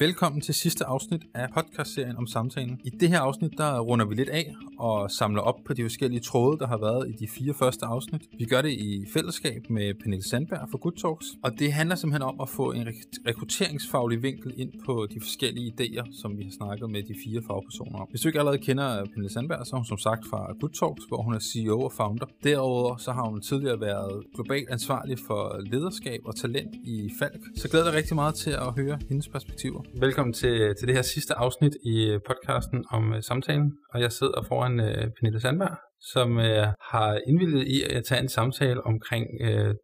Velkommen til sidste afsnit af podcastserien om samtalen. I det her afsnit, der runder vi lidt af og samler op på de forskellige tråde, der har været i de fire første afsnit. Vi gør det i fællesskab med Pernille Sandberg fra Good Talks, og det handler simpelthen om at få en rekrutteringsfaglig vinkel ind på de forskellige idéer, som vi har snakket med de fire fagpersoner om. Hvis du ikke allerede kender Pernille Sandberg, så er hun som sagt fra Good Talks, hvor hun er CEO og founder. Derudover så har hun tidligere været globalt ansvarlig for lederskab og talent i Falk. Så glæder jeg rigtig meget til at høre hendes perspektiver. Velkommen til, til det her sidste afsnit i øh, podcasten om uh, samtalen, og jeg sidder foran uh, Pernille Sandberg, som uh, har indvildet i at tage en samtale omkring uh,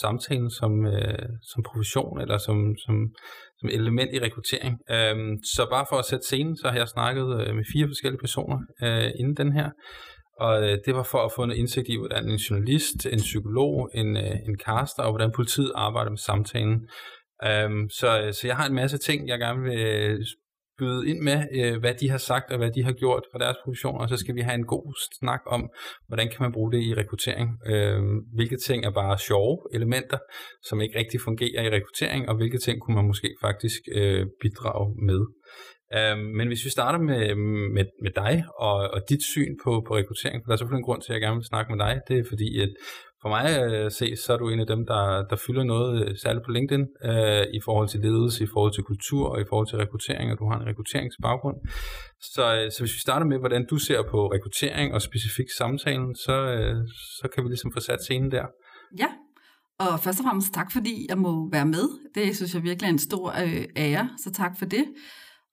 samtalen som, uh, som profession eller som, som, som element i rekruttering. Uh, så bare for at sætte scenen, så har jeg snakket uh, med fire forskellige personer uh, inden den her, og det var for at få en indsigt i, hvordan en journalist, en psykolog, en, en caster og hvordan politiet arbejder med samtalen. Um, så, så jeg har en masse ting, jeg gerne vil øh, byde ind med, uh, hvad de har sagt og hvad de har gjort for deres profession, og så skal vi have en god snak om, hvordan kan man bruge det i rekruttering. Uh, hvilke ting er bare sjove elementer, som ikke rigtig fungerer i rekruttering, og hvilke ting kunne man måske faktisk uh, bidrage med. Um, men hvis vi starter med, med, med dig og, og dit syn på, på rekruttering, for der er selvfølgelig en grund til, at jeg gerne vil snakke med dig, det er fordi, at for mig øh, se, så er du en af dem, der, der fylder noget, øh, særligt på LinkedIn, øh, i forhold til ledelse, i forhold til kultur og i forhold til rekruttering, og du har en rekrutteringsbaggrund. Så, øh, så hvis vi starter med, hvordan du ser på rekruttering og specifikt samtalen, så, øh, så kan vi ligesom få sat scenen der. Ja, og først og fremmest tak, fordi jeg må være med. Det synes jeg virkelig er en stor øh, ære, så tak for det.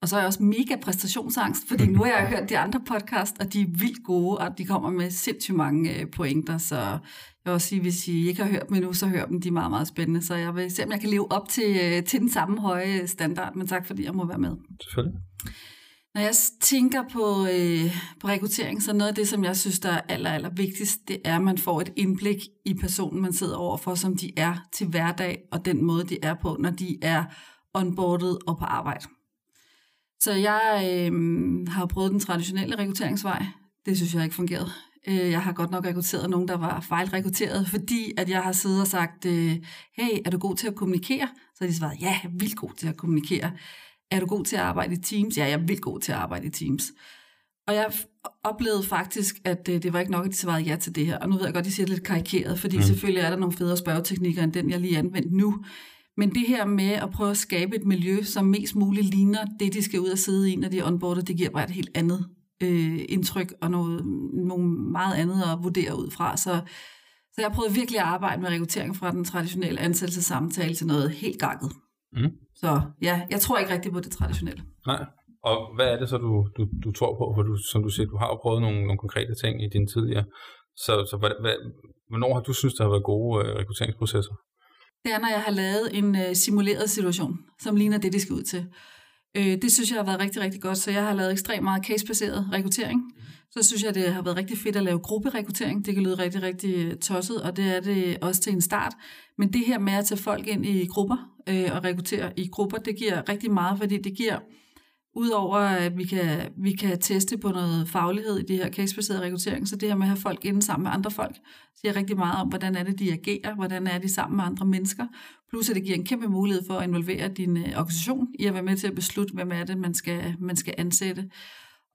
Og så er jeg også mega præstationsangst, fordi nu har jeg hørt de andre podcast, og de er vildt gode, og de kommer med sindssygt mange øh, pointer, så jeg vil også sige, hvis I ikke har hørt dem endnu, så hør dem, de er meget, meget spændende. Så jeg vil se, om jeg kan leve op til, øh, til den samme høje standard, men tak fordi jeg må være med. Selvfølgelig. Når jeg tænker på, øh, på rekruttering, så noget af det, som jeg synes, der er aller, aller vigtigst, det er, at man får et indblik i personen, man sidder overfor, som de er til hverdag, og den måde, de er på, når de er onboardet og på arbejde. Så jeg øh, har prøvet den traditionelle rekrutteringsvej. Det synes jeg ikke fungerede. Øh, jeg har godt nok rekrutteret nogen, der var fejlrekrutteret, fordi at jeg har siddet og sagt, øh, hey, er du god til at kommunikere? Så har de svaret, ja, jeg er vildt god til at kommunikere. Er du god til at arbejde i teams? Ja, jeg er vildt god til at arbejde i teams. Og jeg oplevede faktisk, at øh, det var ikke nok, at de svarede ja til det her. Og nu ved jeg godt, at de siger det lidt karikeret, fordi mm. selvfølgelig er der nogle federe spørgeteknikker, end den, jeg lige anvendt nu. Men det her med at prøve at skabe et miljø, som mest muligt ligner det, de skal ud og sidde i, når de er onboardet, det giver bare et helt andet øh, indtryk og noget, noget meget andet at vurdere ud fra. Så, så jeg prøvet virkelig at arbejde med rekruttering fra den traditionelle ansættelsessamtale til noget helt gakket. Mm. Så ja, jeg tror ikke rigtig på det traditionelle. Nej. Og hvad er det så, du, du, du tror på? For du, som du siger, du har jo prøvet nogle, nogle konkrete ting i dine tidligere. Så, så hvad, hvad, hvornår har du synes, der har været gode øh, rekrutteringsprocesser? Det er, når jeg har lavet en øh, simuleret situation, som ligner det, det skal ud til. Øh, det synes jeg har været rigtig, rigtig godt, så jeg har lavet ekstremt meget casebaseret rekruttering. Så synes jeg, det har været rigtig fedt at lave grupperekruttering. Det kan lyde rigtig, rigtig øh, tosset, og det er det også til en start. Men det her med at tage folk ind i grupper øh, og rekruttere i grupper, det giver rigtig meget, fordi det giver Udover at vi kan, vi kan teste på noget faglighed i det her casebaserede rekruttering, så det her med at have folk inde sammen med andre folk, siger rigtig meget om, hvordan er det, de agerer, hvordan er de sammen med andre mennesker. Plus at det giver en kæmpe mulighed for at involvere din øh, organisation i at være med til at beslutte, hvem er det, man skal, man skal ansætte.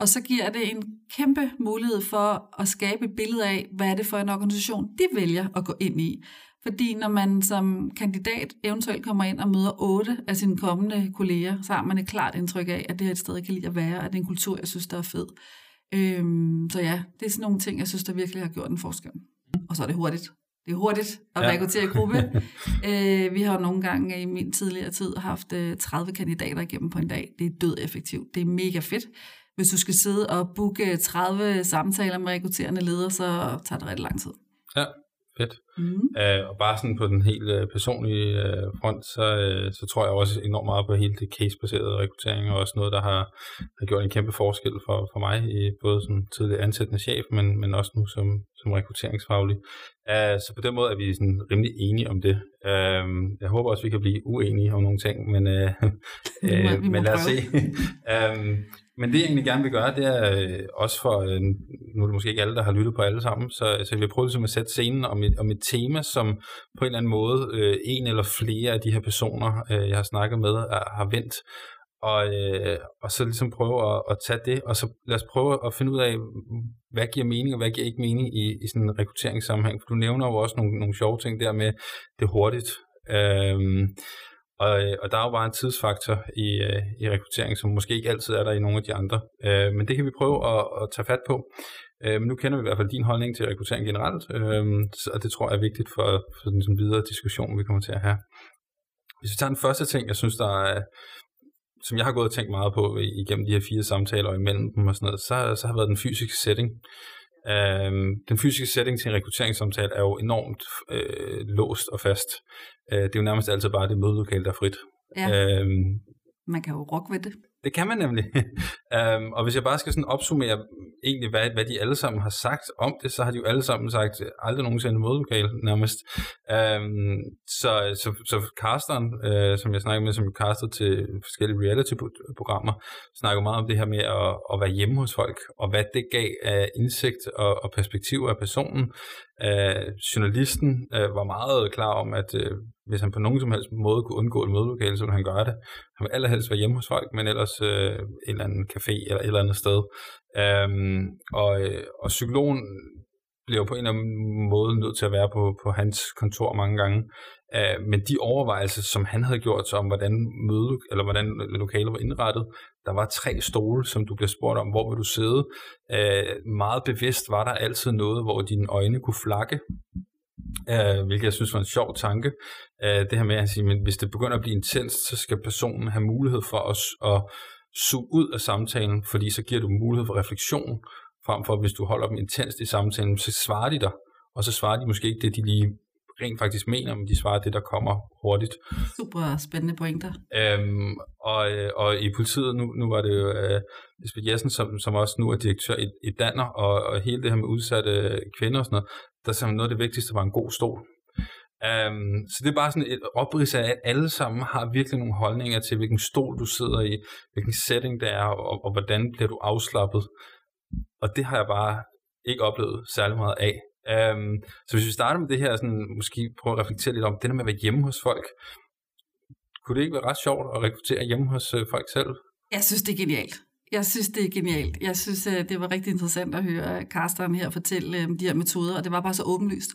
Og så giver det en kæmpe mulighed for at skabe et billede af, hvad er det for en organisation, de vælger at gå ind i. Fordi når man som kandidat eventuelt kommer ind og møder otte af sine kommende kolleger, så har man et klart indtryk af, at det her et sted, jeg kan lide at være, at det er en kultur, jeg synes, der er fed. Øhm, så ja, det er sådan nogle ting, jeg synes, der virkelig har gjort en forskel. Og så er det hurtigt. Det er hurtigt at ja. rekruttere gruppe. øh, vi har jo nogle gange i min tidligere tid haft 30 øh, kandidater igennem på en dag. Det er død effektivt. Det er mega fedt. Hvis du skal sidde og booke 30 samtaler med rekrutterende ledere, så tager det ret lang tid. Ja, Fedt. Mm. Uh, og bare sådan på den helt uh, personlige uh, front, så, uh, så tror jeg også enormt meget på hele det case-baserede rekruttering, og også noget, der har, har gjort en kæmpe forskel for, for mig, i både som tidlig ansættende chef, men, men også nu som, som rekrutteringsfaglig. Uh, så på den måde er vi sådan rimelig enige om det. Uh, jeg håber også, vi kan blive uenige om nogle ting, men, uh, uh, men lad os se. uh, Men det jeg egentlig gerne vil gøre, det er øh, også for, øh, nu er det måske ikke alle, der har lyttet på alle sammen, så, så jeg vil prøve ligesom at sætte scenen om et, om et tema, som på en eller anden måde øh, en eller flere af de her personer, øh, jeg har snakket med, er, har vendt. Og, øh, og så ligesom prøve at, at tage det, og så lad os prøve at finde ud af, hvad giver mening, og hvad giver ikke mening i, i sådan en rekrutteringssammenhæng. For du nævner jo også nogle, nogle sjove ting der med det hurtigt. Øhm, øh, og, og der er jo bare en tidsfaktor i, øh, i rekruttering, som måske ikke altid er der i nogle af de andre. Øh, men det kan vi prøve at, at tage fat på. Øh, men nu kender vi i hvert fald din holdning til rekruttering generelt, øh, og det tror jeg er vigtigt for, for den sådan videre diskussion, vi kommer til at have. Hvis vi tager den første ting, jeg synes, der er, som jeg har gået og tænkt meget på igennem de her fire samtaler og imellem dem og sådan noget, så, så har været den fysiske setting. Øhm, den fysiske setting til en rekrutteringssamtale er jo enormt øh, låst og fast. Øh, det er jo nærmest altid bare det mødelokale, der er frit. Ja. Øhm, man kan jo rokke ved det. Det kan man nemlig. um, og hvis jeg bare skal sådan opsummere egentlig, hvad, hvad de alle sammen har sagt om det, så har de jo alle sammen sagt, øh, aldrig nogensinde modlokal nærmest. Um, så, så, så casteren, uh, som jeg snakker med, som er til forskellige reality-programmer, snakker meget om det her med at, at være hjemme hos folk, og hvad det gav af indsigt og, og perspektiv af personen. Uh, journalisten uh, var meget klar om, at uh, hvis han på nogen som helst måde kunne undgå et mødelokale, så ville han gøre det. Han ville allerhelst være hjemme hos folk, men ellers øh, en eller anden café eller et eller andet sted. Øhm, og, øh, og psykologen bliver på en eller anden måde nødt til at være på, på hans kontor mange gange. Øh, men de overvejelser, som han havde gjort sig om, hvordan møde, eller hvordan lokalet var indrettet, der var tre stole, som du bliver spurgt om, hvor vil du sidde. Øh, meget bevidst var der altid noget, hvor dine øjne kunne flakke Uh, hvilket jeg synes var en sjov tanke. Uh, det her med at sige, men hvis det begynder at blive intens, så skal personen have mulighed for os at suge ud af samtalen, fordi så giver du mulighed for refleksion, frem for hvis du holder dem intenst i samtalen, så svarer de dig, og så svarer de måske ikke det, de lige rent faktisk mener, men de svarer det, der kommer hurtigt. Super spændende pointer. Øhm, og, og i politiet, nu, nu var det jo uh, Lisbeth Jessen, som, som også nu er direktør i, i Danner, og, og hele det her med udsatte kvinder og sådan noget, der simpelthen noget af det vigtigste var en god stol. Um, så det er bare sådan et oprids af, at alle sammen har virkelig nogle holdninger til, hvilken stol du sidder i, hvilken setting det er, og, og hvordan bliver du afslappet. Og det har jeg bare ikke oplevet særlig meget af. Um, så hvis vi starter med det her, sådan, måske prøve at reflektere lidt om det der med at være hjemme hos folk. Kunne det ikke være ret sjovt at rekruttere hjemme hos øh, folk selv? Jeg synes, det er genialt. Jeg synes, det er genialt. Jeg synes, øh, det var rigtig interessant at høre Karsten her fortælle om øh, de her metoder, og det var bare så åbenlyst.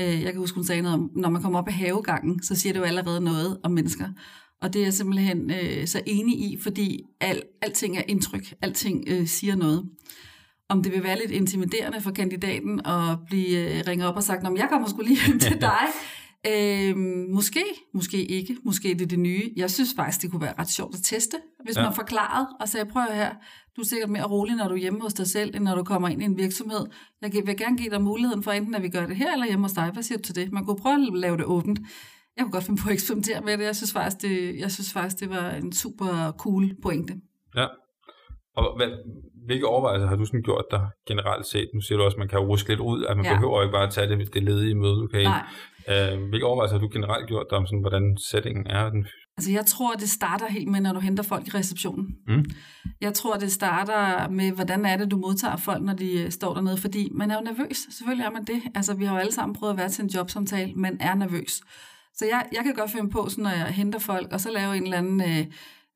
Øh, jeg kan huske, hun sagde noget om, når man kommer op af havegangen, så siger det jo allerede noget om mennesker. Og det er jeg simpelthen øh, så enig i, fordi al, alting er indtryk. Alting øh, siger noget. Om det vil være lidt intimiderende for kandidaten at blive øh, ringet op og sagt, at jeg kommer skulle lige hen til dig. Øh, måske, måske ikke. Måske det er det nye. Jeg synes faktisk, det kunne være ret sjovt at teste, hvis ja. man forklarede og sagde, prøv her, du er sikkert mere rolig, når du er hjemme hos dig selv, end når du kommer ind i en virksomhed. Jeg vil gerne give dig muligheden for enten, at vi gør det her eller hjemme hos dig. Hvad siger du til det? Man kunne prøve at lave det åbent. Jeg kunne godt finde på at eksperimentere med det. Jeg synes faktisk, det, jeg synes faktisk, det var en super cool pointe. Ja. Og hvad, hvilke overvejelser har du sådan gjort dig generelt set? Nu siger du også, at man kan ruske lidt ud, at man ja. behøver ikke bare at tage det, det ledige mødelokale. Nej. Øh, hvilke overvejelser har du generelt gjort dig om, sådan, hvordan settingen er? Den? Altså jeg tror, det starter helt med, når du henter folk i receptionen. Mm. Jeg tror, det starter med, hvordan er det, du modtager folk, når de øh, står dernede, fordi man er jo nervøs. Selvfølgelig er man det. Altså vi har jo alle sammen prøvet at være til en jobsamtale, man er nervøs. Så jeg, jeg kan godt finde på, sådan, når jeg henter folk, og så lave en eller anden... Øh,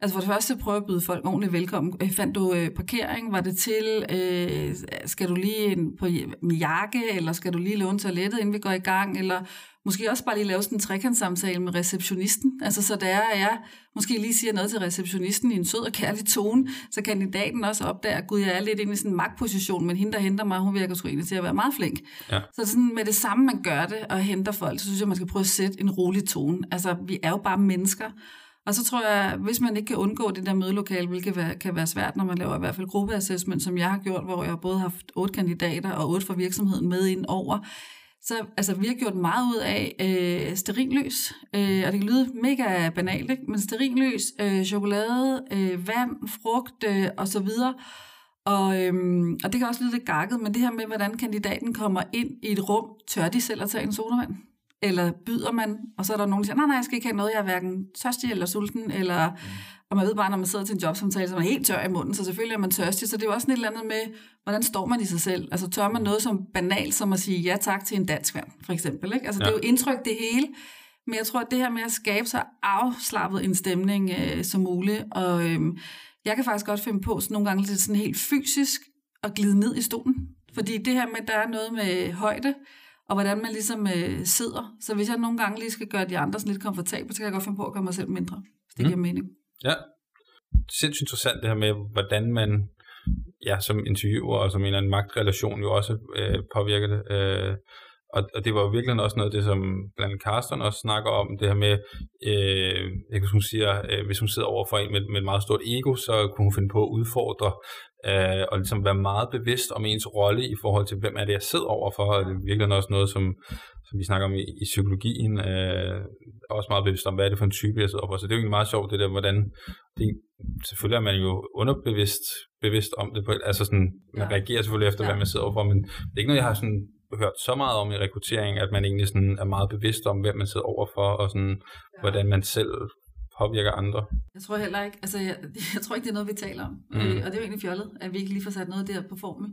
Altså for det første prøve at byde folk ordentligt velkommen. Øh, fandt du øh, parkering? Var det til? Øh, skal du lige ind på min jakke? Eller skal du lige låne toilettet, inden vi går i gang? Eller måske også bare lige lave sådan en trekantssamtale med receptionisten. Altså så der er jeg måske lige siger noget til receptionisten i en sød og kærlig tone, så kandidaten også opdager, at gud, jeg er lidt inde i sådan en magtposition, men hende, der henter mig, hun virker sgu egentlig til at være meget flink. Ja. Så sådan med det samme, man gør det og henter folk, så synes jeg, man skal prøve at sætte en rolig tone. Altså, vi er jo bare mennesker, og så tror jeg, hvis man ikke kan undgå det der mødelokale, hvilket kan være svært, når man laver i hvert fald gruppeassessment, som jeg har gjort, hvor jeg både har haft otte kandidater og otte fra virksomheden med ind over, så altså, vi har gjort meget ud af øh, sterinløs, øh, og det kan lyde mega banalt, ikke? men sterinløs, øh, chokolade, øh, vand, frugt øh, og så videre. Og, øhm, og det kan også lyde lidt gakket, men det her med, hvordan kandidaten kommer ind i et rum, tør de selv at tage en sodavand? eller byder man, og så er der nogen, der siger, nej, nej, jeg skal ikke have noget, jeg er hverken tørstig eller sulten, eller og man ved bare, når man sidder til en jobsamtale, så er man helt tør i munden, så selvfølgelig er man tørstig, så det er jo også et eller andet med, hvordan står man i sig selv? Altså tør man noget som banalt, som at sige ja tak til en dansk vand, for eksempel, ikke? Altså ja. det er jo indtryk det hele, men jeg tror, at det her med at skabe så afslappet en stemning øh, som muligt, og øh, jeg kan faktisk godt finde på sådan nogle gange lidt sådan helt fysisk at glide ned i stolen, fordi det her med, at der er noget med højde, og hvordan man ligesom øh, sidder. Så hvis jeg nogle gange lige skal gøre de andre sådan lidt komfortable, så kan jeg godt finde på at gøre mig selv mindre, hvis det mm. giver mening. Ja, sindssygt interessant det her med, hvordan man ja, som interviewer og som en eller anden magtrelation jo også øh, påvirker det. Øh, og, og det var virkelig også noget af det, som blandt Carsten også snakker om, det her med, øh, jeg kan hun siger, øh, hvis hun sidder over for en med, med et meget stort ego, så kunne hun finde på at udfordre øh, og ligesom være meget bevidst om ens rolle i forhold til, hvem er det, jeg sidder overfor, og det er virkelig også noget, som, som vi snakker om i, i psykologien, øh, også meget bevidst om, hvad er det for en type, jeg sidder overfor. Så det er jo egentlig meget sjovt, det der, hvordan, det, selvfølgelig er man jo underbevidst bevidst om det, på, altså sådan, man ja. reagerer selvfølgelig efter, ja. hvad man sidder overfor, men det er ikke noget, jeg har sådan hørt så meget om i rekruttering, at man egentlig sådan er meget bevidst om, hvem man sidder overfor, og sådan, ja. hvordan man selv påvirker andre. Jeg tror heller ikke, altså jeg, jeg tror ikke, det er noget, vi taler om. Mm. Øh, og det er jo egentlig fjollet, at vi ikke lige får sat noget der på formel.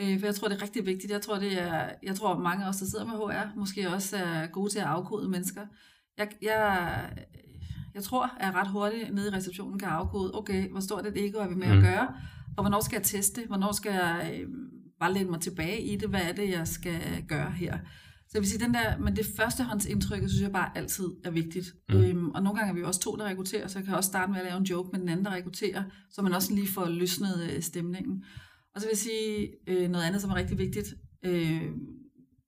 Øh, for jeg tror, det er rigtig vigtigt. Jeg tror, det er, jeg tror, mange af os, der sidder med HR, måske også er gode til at afkode mennesker. Jeg, jeg, jeg tror, at jeg ret hurtigt nede i receptionen kan afkode, okay, hvor stort et ego er vi med mm. at gøre, og hvornår skal jeg teste, hvornår skal jeg øh, bare læne mig tilbage i det, hvad er det, jeg skal gøre her. Så jeg vil sige, den der, men det førstehåndsindtryk, synes jeg bare altid er vigtigt. Mm. Øhm, og nogle gange er vi også to, der rekrutterer, så jeg kan også starte med at lave en joke med den anden, der rekrutterer, så man også lige får løsnet øh, stemningen. Og så vil jeg sige øh, noget andet, som er rigtig vigtigt. Øh,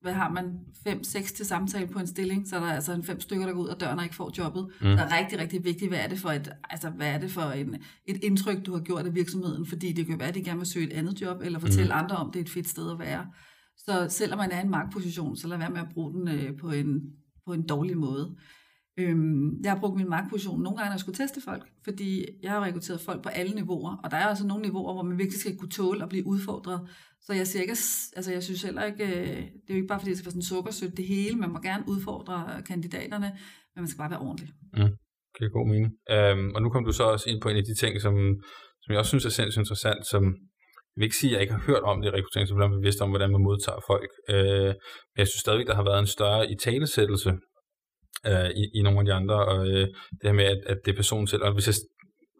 hvad har man? 5-6 til samtale på en stilling, så er der altså en fem stykker, der går ud af døren og ikke får jobbet. Mm. Så er rigtig, rigtig vigtigt, hvad er det for et, altså, hvad er det for en, et indtryk, du har gjort af virksomheden, fordi det kan være, at de gerne vil søge et andet job, eller fortælle mm. andre om, det er et fedt sted at være. Så selvom man er i en magtposition, så lad være med at bruge den øh, på, en, på en dårlig måde. Øhm, jeg har brugt min magtposition nogle gange, når jeg skulle teste folk, fordi jeg har rekrutteret folk på alle niveauer, og der er også nogle niveauer, hvor man virkelig skal kunne tåle at blive udfordret. Så jeg siger ikke, altså jeg synes heller ikke, øh, det er jo ikke bare fordi, det skal være sådan sukkersødt det hele, man må gerne udfordre øh, kandidaterne, men man skal bare være ordentlig. Mm, det er god mening. Øhm, og nu kom du så også ind på en af de ting, som, som jeg også synes er sindssygt interessant, som vil ikke sige, at jeg ikke har hørt om det i rekrutteringsprogrammet, men man om, hvordan man modtager folk. Øh, men jeg synes stadigvæk, der har været en større i talesættelse øh, i, i nogle af de andre, og øh, det her med, at, at det er personen selv, og hvis jeg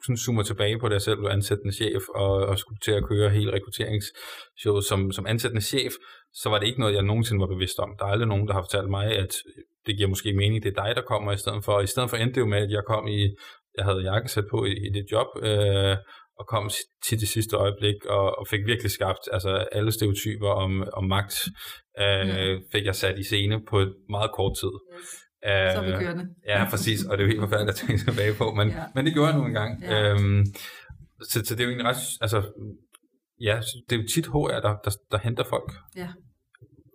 sådan zoomer tilbage på, det, jeg selv blev ansættende chef, og, og skulle til at køre hele rekrutteringsshowet som, som ansættende chef, så var det ikke noget, jeg nogensinde var bevidst om. Der er aldrig nogen, der har fortalt mig, at det giver måske mening, det er dig, der kommer i stedet for. I stedet for endte det jo med, at jeg kom i, jeg havde jakkesæt på i, i det job, øh, og kom til det sidste øjeblik og, og fik virkelig skabt altså alle stereotyper om, om magt, øh, ja. fik jeg sat i scene på et meget kort tid. Yes. Uh, så vi kørende. Ja, præcis, og det er jo helt forfærdeligt at tænke tilbage på, men, ja. men det gjorde jeg nu engang. Ja. Øhm, så, så det er jo egentlig ret, altså, ja, det er jo tit HR, der, der, der henter folk. Ja.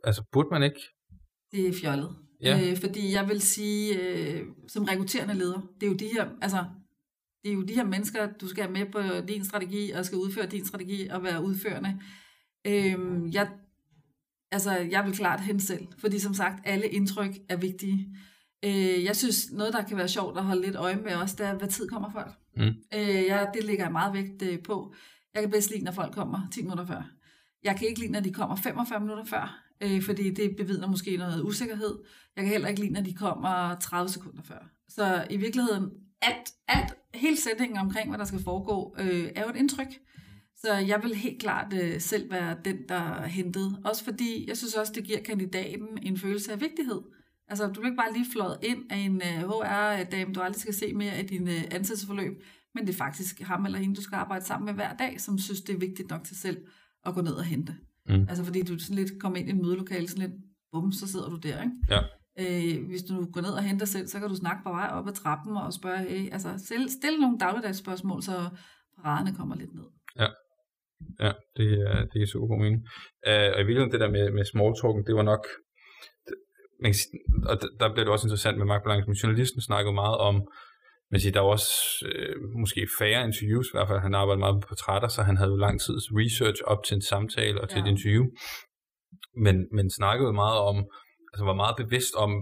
Altså, burde man ikke? Det er fjollet. Ja. Øh, fordi jeg vil sige, øh, som rekrutterende leder, det er jo de her, altså, det er jo de her mennesker, du skal have med på din strategi, og skal udføre din strategi og være udførende. Øhm, jeg, altså, jeg vil klart hen selv, fordi som sagt, alle indtryk er vigtige. Øh, jeg synes, noget, der kan være sjovt at holde lidt øje med også, det er, hvad tid kommer folk. Mm. Øh, jeg, det ligger jeg meget vægt øh, på. Jeg kan bedst lide, når folk kommer 10 minutter før. Jeg kan ikke lide, når de kommer 45 minutter før, øh, fordi det bevidner måske noget usikkerhed. Jeg kan heller ikke lide, når de kommer 30 sekunder før. Så i virkeligheden, alt, alt, hele sætningen omkring, hvad der skal foregå, øh, er jo et indtryk. Så jeg vil helt klart øh, selv være den, der er hentet. Også fordi, jeg synes også, det giver kandidaten en følelse af vigtighed. Altså, du vil ikke bare lige fløjet ind af en øh, HR-dame, du aldrig skal se mere af din uh, ansættelsesforløb, men det er faktisk ham eller hende, du skal arbejde sammen med hver dag, som synes, det er vigtigt nok til selv at gå ned og hente. Mm. Altså, fordi du sådan lidt kommer ind i en mødelokale, sådan lidt, bum, så sidder du der, ikke? Ja. Øh, hvis du går ned og henter selv, så kan du snakke på vej op ad trappen og spørge, hey, altså stille, stille nogle dagligdags spørgsmål, så paraderne kommer lidt ned. Ja, ja det, er, det er super god mening. Uh, og i virkeligheden det der med, med small talken, det var nok man kan sige, og der bliver det også interessant med magtbalance, men journalisten snakkede meget om, man siger, der var også øh, måske færre interviews, i hvert fald han arbejdede meget på portrætter, så han havde jo lang tids research op til en samtale og til ja. et interview, men, men snakkede meget om, altså var meget bevidst om,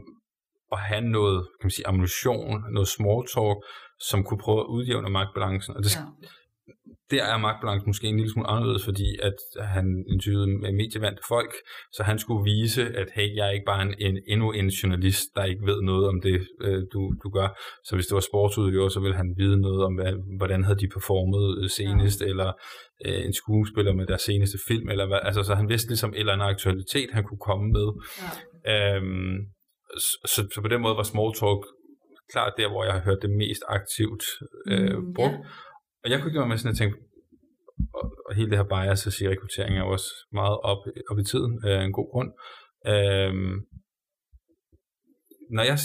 at have noget, kan man sige, ammunition, noget small talk, som kunne prøve at udjævne magtbalancen. Og det, ja der er magtbalancen måske en lille smule anderledes, fordi at han interviewede med medievandte folk, så han skulle vise, at hey, jeg er ikke bare en, en, endnu en journalist, der ikke ved noget om det, øh, du, du gør. Så hvis det var sportsudøver, så ville han vide noget om, hvad, hvordan havde de performet senest, ja. eller øh, en skuespiller med deres seneste film, eller hvad. Altså, så han vidste ligesom et eller andet aktualitet, han kunne komme med. Ja. Øhm, så, så på den måde var small talk klart der, hvor jeg har hørt det mest aktivt øh, mm, brugt. Ja. Og jeg kunne ikke med sådan at tænke, og, og hele det her bias at sige, rekruttering er også meget op, op i tiden, øh, en god grund. Øhm, når, jeg,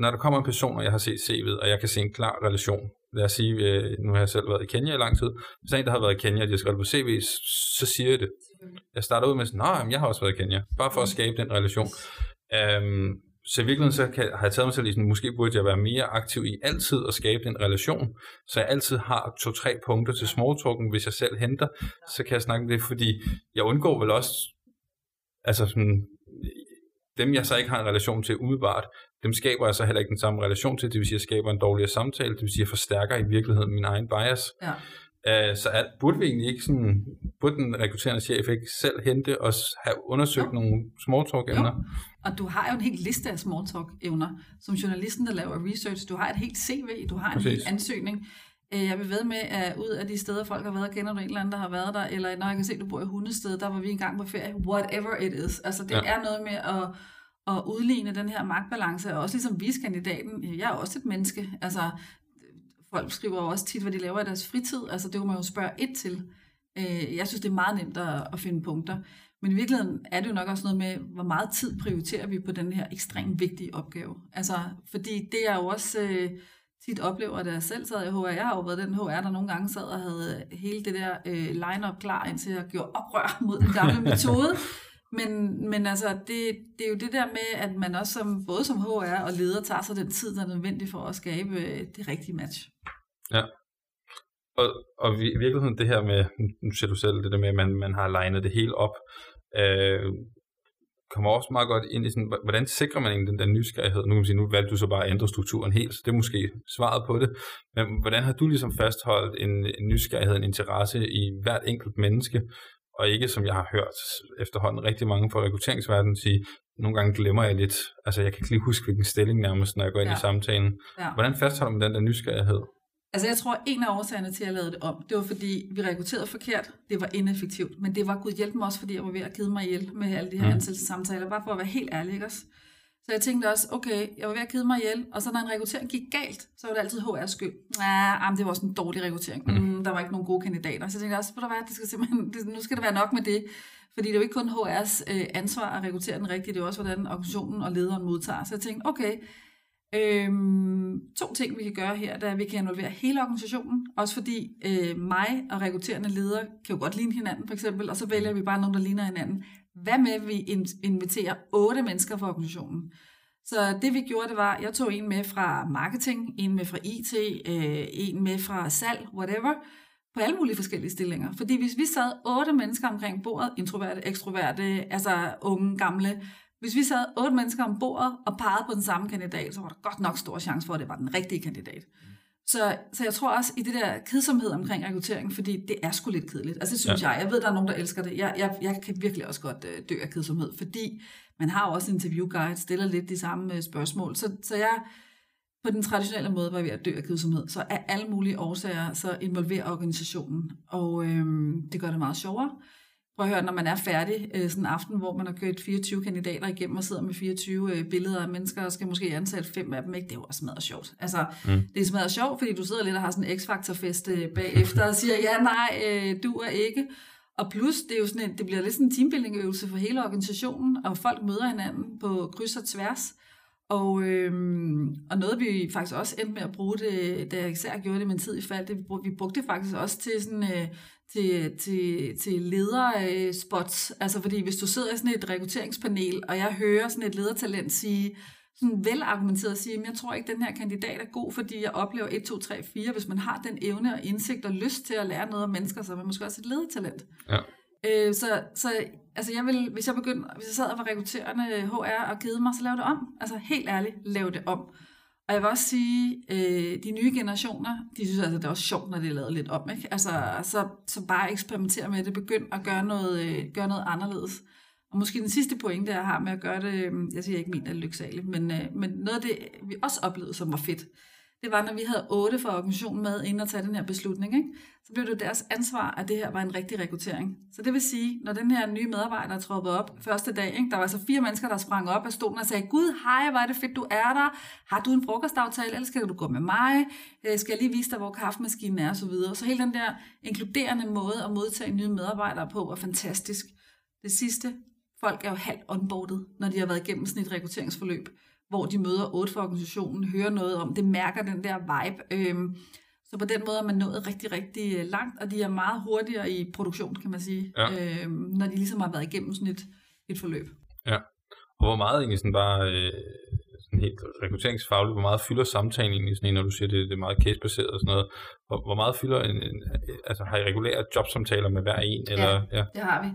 når der kommer en person, og jeg har set CV'et, og jeg kan se en klar relation, lad os sige, øh, nu har jeg selv været i Kenya i lang tid, hvis der er en, der har været i Kenya, og de har skrevet på CV, så siger jeg det. Jeg starter ud med sådan, nej, jeg har også været i Kenya, bare for at skabe den relation. Øhm, så i virkeligheden så kan, har jeg taget mig selv i sådan, måske burde jeg være mere aktiv i altid at skabe en relation, så jeg altid har to-tre punkter til smalltalken, hvis jeg selv henter, så kan jeg snakke om det, fordi jeg undgår vel også, altså sådan, dem jeg så ikke har en relation til umiddelbart, dem skaber jeg så heller ikke den samme relation til, det vil sige, at jeg skaber en dårligere samtale, det vil sige, jeg forstærker i virkeligheden min egen bias. Ja. Uh, så at, burde vi egentlig ikke sådan, burde den rekrutterende chef ikke selv hente og have undersøgt jo. nogle smalltalk-emner? Og du har jo en hel liste af smalltalk-evner. Som journalisten, der laver research, du har et helt CV, du har en Præcis. hel ansøgning. Øh, jeg vil ved med, at ud af de steder, folk har været, kender du en eller anden, der har været der, eller når jeg kan se, at du bor i Hundested, der var vi engang på ferie, whatever it is. Altså det ja. er noget med at, at udligne den her magtbalance, og også ligesom viskandidaten, jeg er også et menneske. Altså folk skriver også tit, hvad de laver i deres fritid, altså det kunne man jo spørge et til. Øh, jeg synes, det er meget nemt at, at finde punkter. Men i virkeligheden er det jo nok også noget med, hvor meget tid prioriterer vi på den her ekstremt vigtige opgave. Altså, fordi det er jo også øh, tit oplever, da jeg selv sad i HR, jeg har jo været den HR, der nogle gange sad og havde hele det der øh, line-up klar, indtil jeg gjorde oprør mod den gamle metode. Men, men altså, det, det er jo det der med, at man også som, både som HR og leder tager sig den tid, der er nødvendig for at skabe øh, det rigtige match. Ja. Og, og i virkeligheden det her med, nu ser du selv det der med, at man, man har legnet det hele op, øh, kommer også meget godt ind i sådan, hvordan sikrer man egentlig den der nysgerrighed? Nu kan man sige, nu valgte du så bare at ændre strukturen helt, så det er måske svaret på det. Men hvordan har du ligesom fastholdt en, en nysgerrighed, en interesse i hvert enkelt menneske, og ikke som jeg har hørt efterhånden rigtig mange fra rekrutteringsverdenen sige, nogle gange glemmer jeg lidt, altså jeg kan ikke lige huske, hvilken stilling nærmest, når jeg går ind ja. i samtalen. Ja. Hvordan fastholder man den der nysgerrighed? Altså jeg tror, en af årsagerne til, at jeg lavede det om, det var fordi, vi rekrutterede forkert. Det var ineffektivt. Men det var gud hjælp mig også, fordi jeg var ved at kede mig ihjel med alle de her mm. ansættelsessamtaler. Bare for at være helt ærlig, ikke også? Så jeg tænkte også, okay, jeg var ved at kede mig ihjel, og så når en rekruttering gik galt, så var det altid HR's skyld. Ja, ah, det var også en dårlig rekruttering. Mm. Mm, der var ikke nogen gode kandidater. Så jeg tænkte også, være, det skal simpelthen, det, nu skal det være nok med det. Fordi det er jo ikke kun HR's øh, ansvar at rekruttere den rigtige, det er også, hvordan organisationen og lederen modtager. Så jeg tænkte, okay, Øhm, to ting, vi kan gøre her, det er, at vi kan involvere hele organisationen, også fordi øh, mig og rekrutterende ledere kan jo godt ligne hinanden, for eksempel, og så vælger vi bare nogen, der ligner hinanden. Hvad med, at vi inviterer otte mennesker fra organisationen? Så det vi gjorde, det var, jeg tog en med fra marketing, en med fra IT, øh, en med fra salg, whatever, på alle mulige forskellige stillinger. Fordi hvis vi sad otte mennesker omkring bordet, introverte, ekstroverte, altså unge, gamle, hvis vi sad otte mennesker om bordet og pegede på den samme kandidat, så var der godt nok stor chance for, at det var den rigtige kandidat. Så, så jeg tror også i det der kedsomhed omkring rekruttering, fordi det er sgu lidt kedeligt. Altså det synes ja. jeg. Jeg ved, der er nogen, der elsker det. Jeg, jeg, jeg kan virkelig også godt øh, dø af kedsomhed, fordi man har jo også interview guide, stiller lidt de samme øh, spørgsmål. Så, så jeg på den traditionelle måde var ved at dø af kedsomhed. Så af alle mulige årsager, så involverer organisationen. Og øhm, det gør det meget sjovere. Prøv at høre, når man er færdig øh, sådan en aften, hvor man har kørt 24 kandidater igennem og sidder med 24 øh, billeder af mennesker, og skal måske ansætte fem af dem, ikke? det er jo også smadret sjovt. Altså, mm. det er smadret sjovt, fordi du sidder lidt og har sådan en X-Factor-fest øh, bagefter og siger, ja, nej, øh, du er ikke. Og plus, det, er jo sådan en, det bliver lidt sådan en teambuilding-øvelse for hele organisationen, og folk møder hinanden på kryds og tværs. Og, øhm, og noget vi faktisk også endte med at bruge det, da jeg især gjorde det med tid i fald, det, vi brugte det faktisk også til sådan øh, til, til, til lederspots. Altså fordi hvis du sidder i sådan et rekrutteringspanel, og jeg hører sådan et ledertalent sige, sådan velargumenteret sige, at jeg tror ikke, at den her kandidat er god, fordi jeg oplever 1, 2, 3, 4. Hvis man har den evne og indsigt og lyst til at lære noget om mennesker, så er man måske også et ledertalent. Ja. Øh, så, så altså jeg vil, hvis jeg begyndte, hvis jeg sad og var rekrutterende HR og kede mig, så lav det om. Altså helt ærligt, lav det om. Og jeg vil også sige, øh, de nye generationer, de synes altså, det er også sjovt, når det er lavet lidt om. Ikke? Altså, så, så bare eksperimentere med det, begynd at gøre noget, øh, gøre noget anderledes. Og måske den sidste pointe, jeg har med at gøre det, øh, jeg siger ikke min er lyksaligt, men, øh, men noget af det, vi også oplevede, som var fedt, det var, når vi havde otte fra organisationen med inden at tage den her beslutning, ikke? så blev det deres ansvar, at det her var en rigtig rekruttering. Så det vil sige, når den her nye medarbejder troppede op første dag, ikke? der var så fire mennesker, der sprang op af stolen og sagde, Gud, hej, hvor er det fedt, du er der. Har du en frokostaftale, eller skal du gå med mig? Øh, skal jeg lige vise dig, hvor kaffemaskinen er, og så videre. Så hele den der inkluderende måde at modtage nye medarbejdere på var fantastisk. Det sidste, folk er jo halvt onboardet, når de har været igennem sådan et rekrutteringsforløb hvor de møder otte for organisationen, hører noget om, det mærker den der vibe. Øhm, så på den måde er man nået rigtig, rigtig øh, langt, og de er meget hurtigere i produktion, kan man sige, ja. øhm, når de ligesom har været igennem sådan et, et forløb. Ja, og hvor meget egentlig sådan bare øh, sådan helt rekrutteringsfagligt, hvor meget fylder samtalen egentlig, sådan, når du siger, det, det er meget casebaseret og sådan noget, hvor, hvor meget fylder en, en, altså har I regulære jobsamtaler med hver en? Eller, ja, ja, det har vi.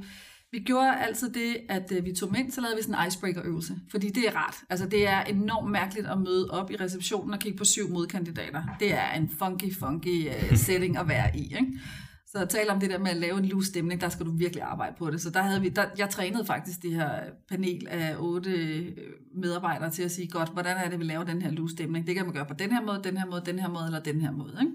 Vi gjorde altid det, at øh, vi tog dem ind, så lavede vi sådan en icebreaker-øvelse. Fordi det er rart. Altså det er enormt mærkeligt at møde op i receptionen og kigge på syv modkandidater. Det er en funky, funky uh, setting at være i. Ikke? Så at tale om det der med at lave en loose stemning, der skal du virkelig arbejde på det. Så der havde vi, der, jeg trænede faktisk det her panel af otte øh, medarbejdere til at sige, godt, hvordan er det, vi laver den her loose stemning? Det kan man gøre på den her måde, den her måde, den her måde eller den her måde. Ikke?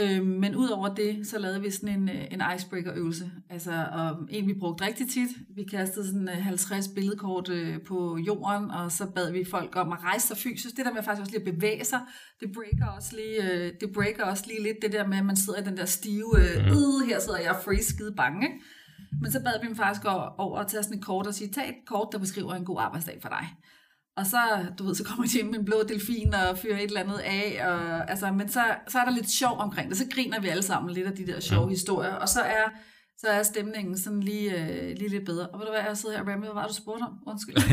Øh, men udover det, så lavede vi sådan en, øh, en icebreaker-øvelse. Altså, og en vi brugte rigtig tit. Vi kastede sådan 50 øh, billedkort øh, på jorden, og så bad vi folk om at rejse sig fysisk. Det der med faktisk også lige at bevæge sig, det breaker også lige, øh, det breaker også lige lidt det der med, at man sidder i den der stive, øh, mm. her sidder jeg free skide bange. Ikke? Men så bad vi dem faktisk over at tage sådan et kort og sige, tag et kort, der beskriver en god arbejdsdag for dig. Og så, du ved, så kommer de ind med en blå delfin og fyrer et eller andet af. Og, altså, men så, så er der lidt sjov omkring det. Så griner vi alle sammen lidt af de der sjove ja. historier. Og så er, så er stemningen sådan lige, øh, lige lidt bedre. Og ved du hvad, jeg sidder her og rammer, hvad var du spurgte om? Undskyld.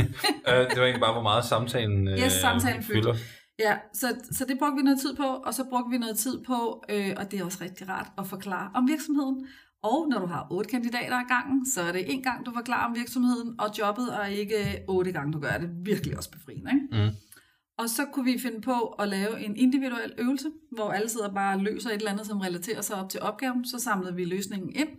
Øh, det var egentlig bare, hvor meget samtalen øh, yes, samtalen fylder. Ja, så, så det brugte vi noget tid på, og så brugte vi noget tid på, øh, og det er også rigtig rart at forklare om virksomheden. Og når du har otte kandidater i gangen, så er det en gang, du forklarer om virksomheden og jobbet, og ikke otte gange, du gør det. Virkelig også befriende. Ikke? Mm. Og så kunne vi finde på at lave en individuel øvelse, hvor alle sidder bare og løser et eller andet, som relaterer sig op til opgaven. Så samlede vi løsningen ind.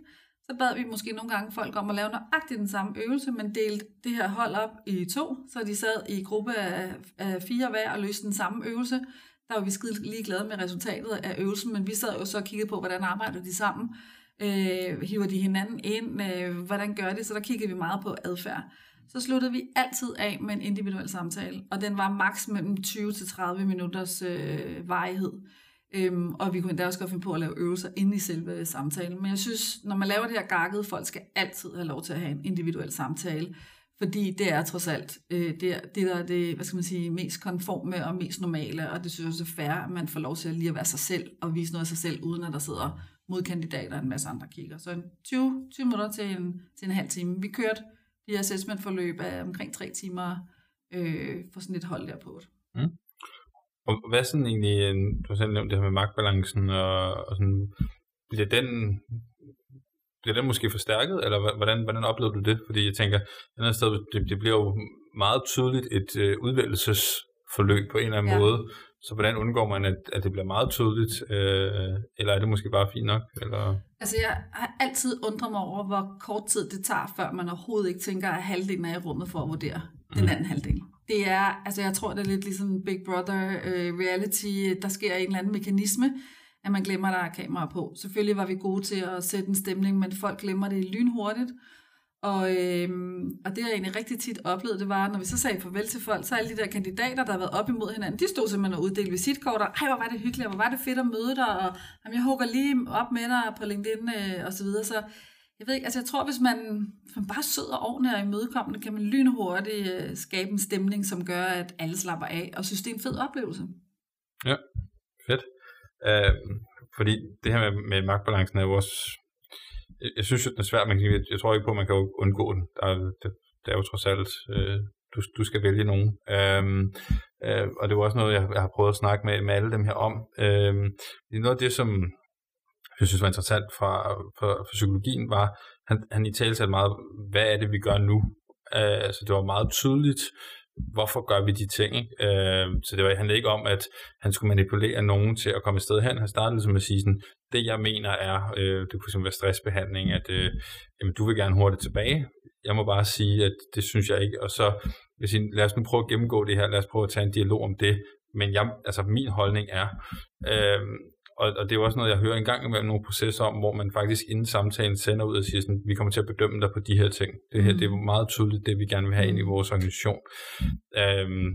Så bad vi måske nogle gange folk om at lave nøjagtigt den samme øvelse, men delte det her hold op i to, så de sad i gruppe af, af fire hver og løste den samme øvelse. Der var vi skide lige glade med resultatet af øvelsen, men vi sad jo så og kiggede på, hvordan arbejder de sammen. Øh, hiver de hinanden ind? Øh, hvordan gør det? Så der kiggede vi meget på adfærd. Så sluttede vi altid af med en individuel samtale, og den var maks mellem 20 til 30 minutters øh, varighed. Øhm, og vi kunne endda også godt finde på at lave øvelser inde i selve samtalen. Men jeg synes, når man laver det her gakket, folk skal altid have lov til at have en individuel samtale, fordi det er trods alt øh, det, er, det, der er det hvad skal man sige, mest konforme og mest normale, og det synes jeg også er fair, at man får lov til at lige at være sig selv og vise noget af sig selv, uden at der sidder modkandidater og en masse andre kigger. Så en 20, 20 minutter til en, til en halv time. Vi kørte de assessment-forløb af omkring tre timer øh, for sådan et hold der på. Mm. Og hvad er sådan egentlig, du har selv nævnt det her med magtbalancen, og, og sådan, bliver den, bliver den måske forstærket, eller hvordan, hvordan oplever du det? Fordi jeg tænker, et andet sted, det, det bliver jo meget tydeligt et øh, udvælgelsesforløb på en eller anden ja. måde, så hvordan undgår man, at, at det bliver meget tydeligt, øh, eller er det måske bare fint nok? Eller? Altså jeg har altid undret mig over, hvor kort tid det tager, før man overhovedet ikke tænker, at halvdelen er i rummet for at vurdere mm. den anden halvdel. Det er, altså jeg tror, det er lidt ligesom Big Brother øh, reality, der sker en eller anden mekanisme, at man glemmer, at der er kamera på. Selvfølgelig var vi gode til at sætte en stemning, men folk glemmer det lynhurtigt. Og, øhm, og det jeg egentlig rigtig tit oplevede, det var, når vi så sagde farvel til folk, så alle de der kandidater, der har været op imod hinanden, de stod simpelthen og uddelte visitkort, og ej, hvor var det hyggeligt, og hvor var det fedt at møde dig, og jamen, jeg hugger lige op med dig på LinkedIn, øh, og så videre. Så jeg ved ikke, altså jeg tror, hvis man, hvis man bare sidder ordentligt og imødekommende, kan man lynhurtigt øh, skabe en stemning, som gør, at alle slapper af, og synes, det er en fed oplevelse. Ja, fedt. Øh, fordi det her med, med magtbalancen er jo også jeg synes, det er svært. Man kan, jeg tror ikke på, at man kan undgå den. Der, det, det er jo trods alt, øh, du, du skal vælge nogen. Øhm, øh, og det var også noget, jeg, jeg har prøvet at snakke med, med alle dem her om. Øhm, noget af det, som jeg synes var interessant fra, fra, fra psykologien, var, han, han i tale meget, hvad er det, vi gør nu? Øh, altså, det var meget tydeligt, hvorfor gør vi de ting? Ikke? Øh, så det var, handlede ikke om, at han skulle manipulere nogen til at komme et sted hen. Han startede ligesom at sige sådan, det jeg mener er, øh, det kunne være stressbehandling, at øh, jamen, du vil gerne hurtigt tilbage. Jeg må bare sige, at det synes jeg ikke. Og så hvis sige, lad os nu prøve at gennemgå det her, lad os prøve at tage en dialog om det. Men jeg, altså min holdning er, øh, og, og det er jo også noget, jeg hører en gang imellem nogle processer om, hvor man faktisk inden samtalen sender ud og siger sådan, vi kommer til at bedømme dig på de her ting. Det her, mm. det er meget tydeligt, det vi gerne vil have ind i vores organisation. Øhm,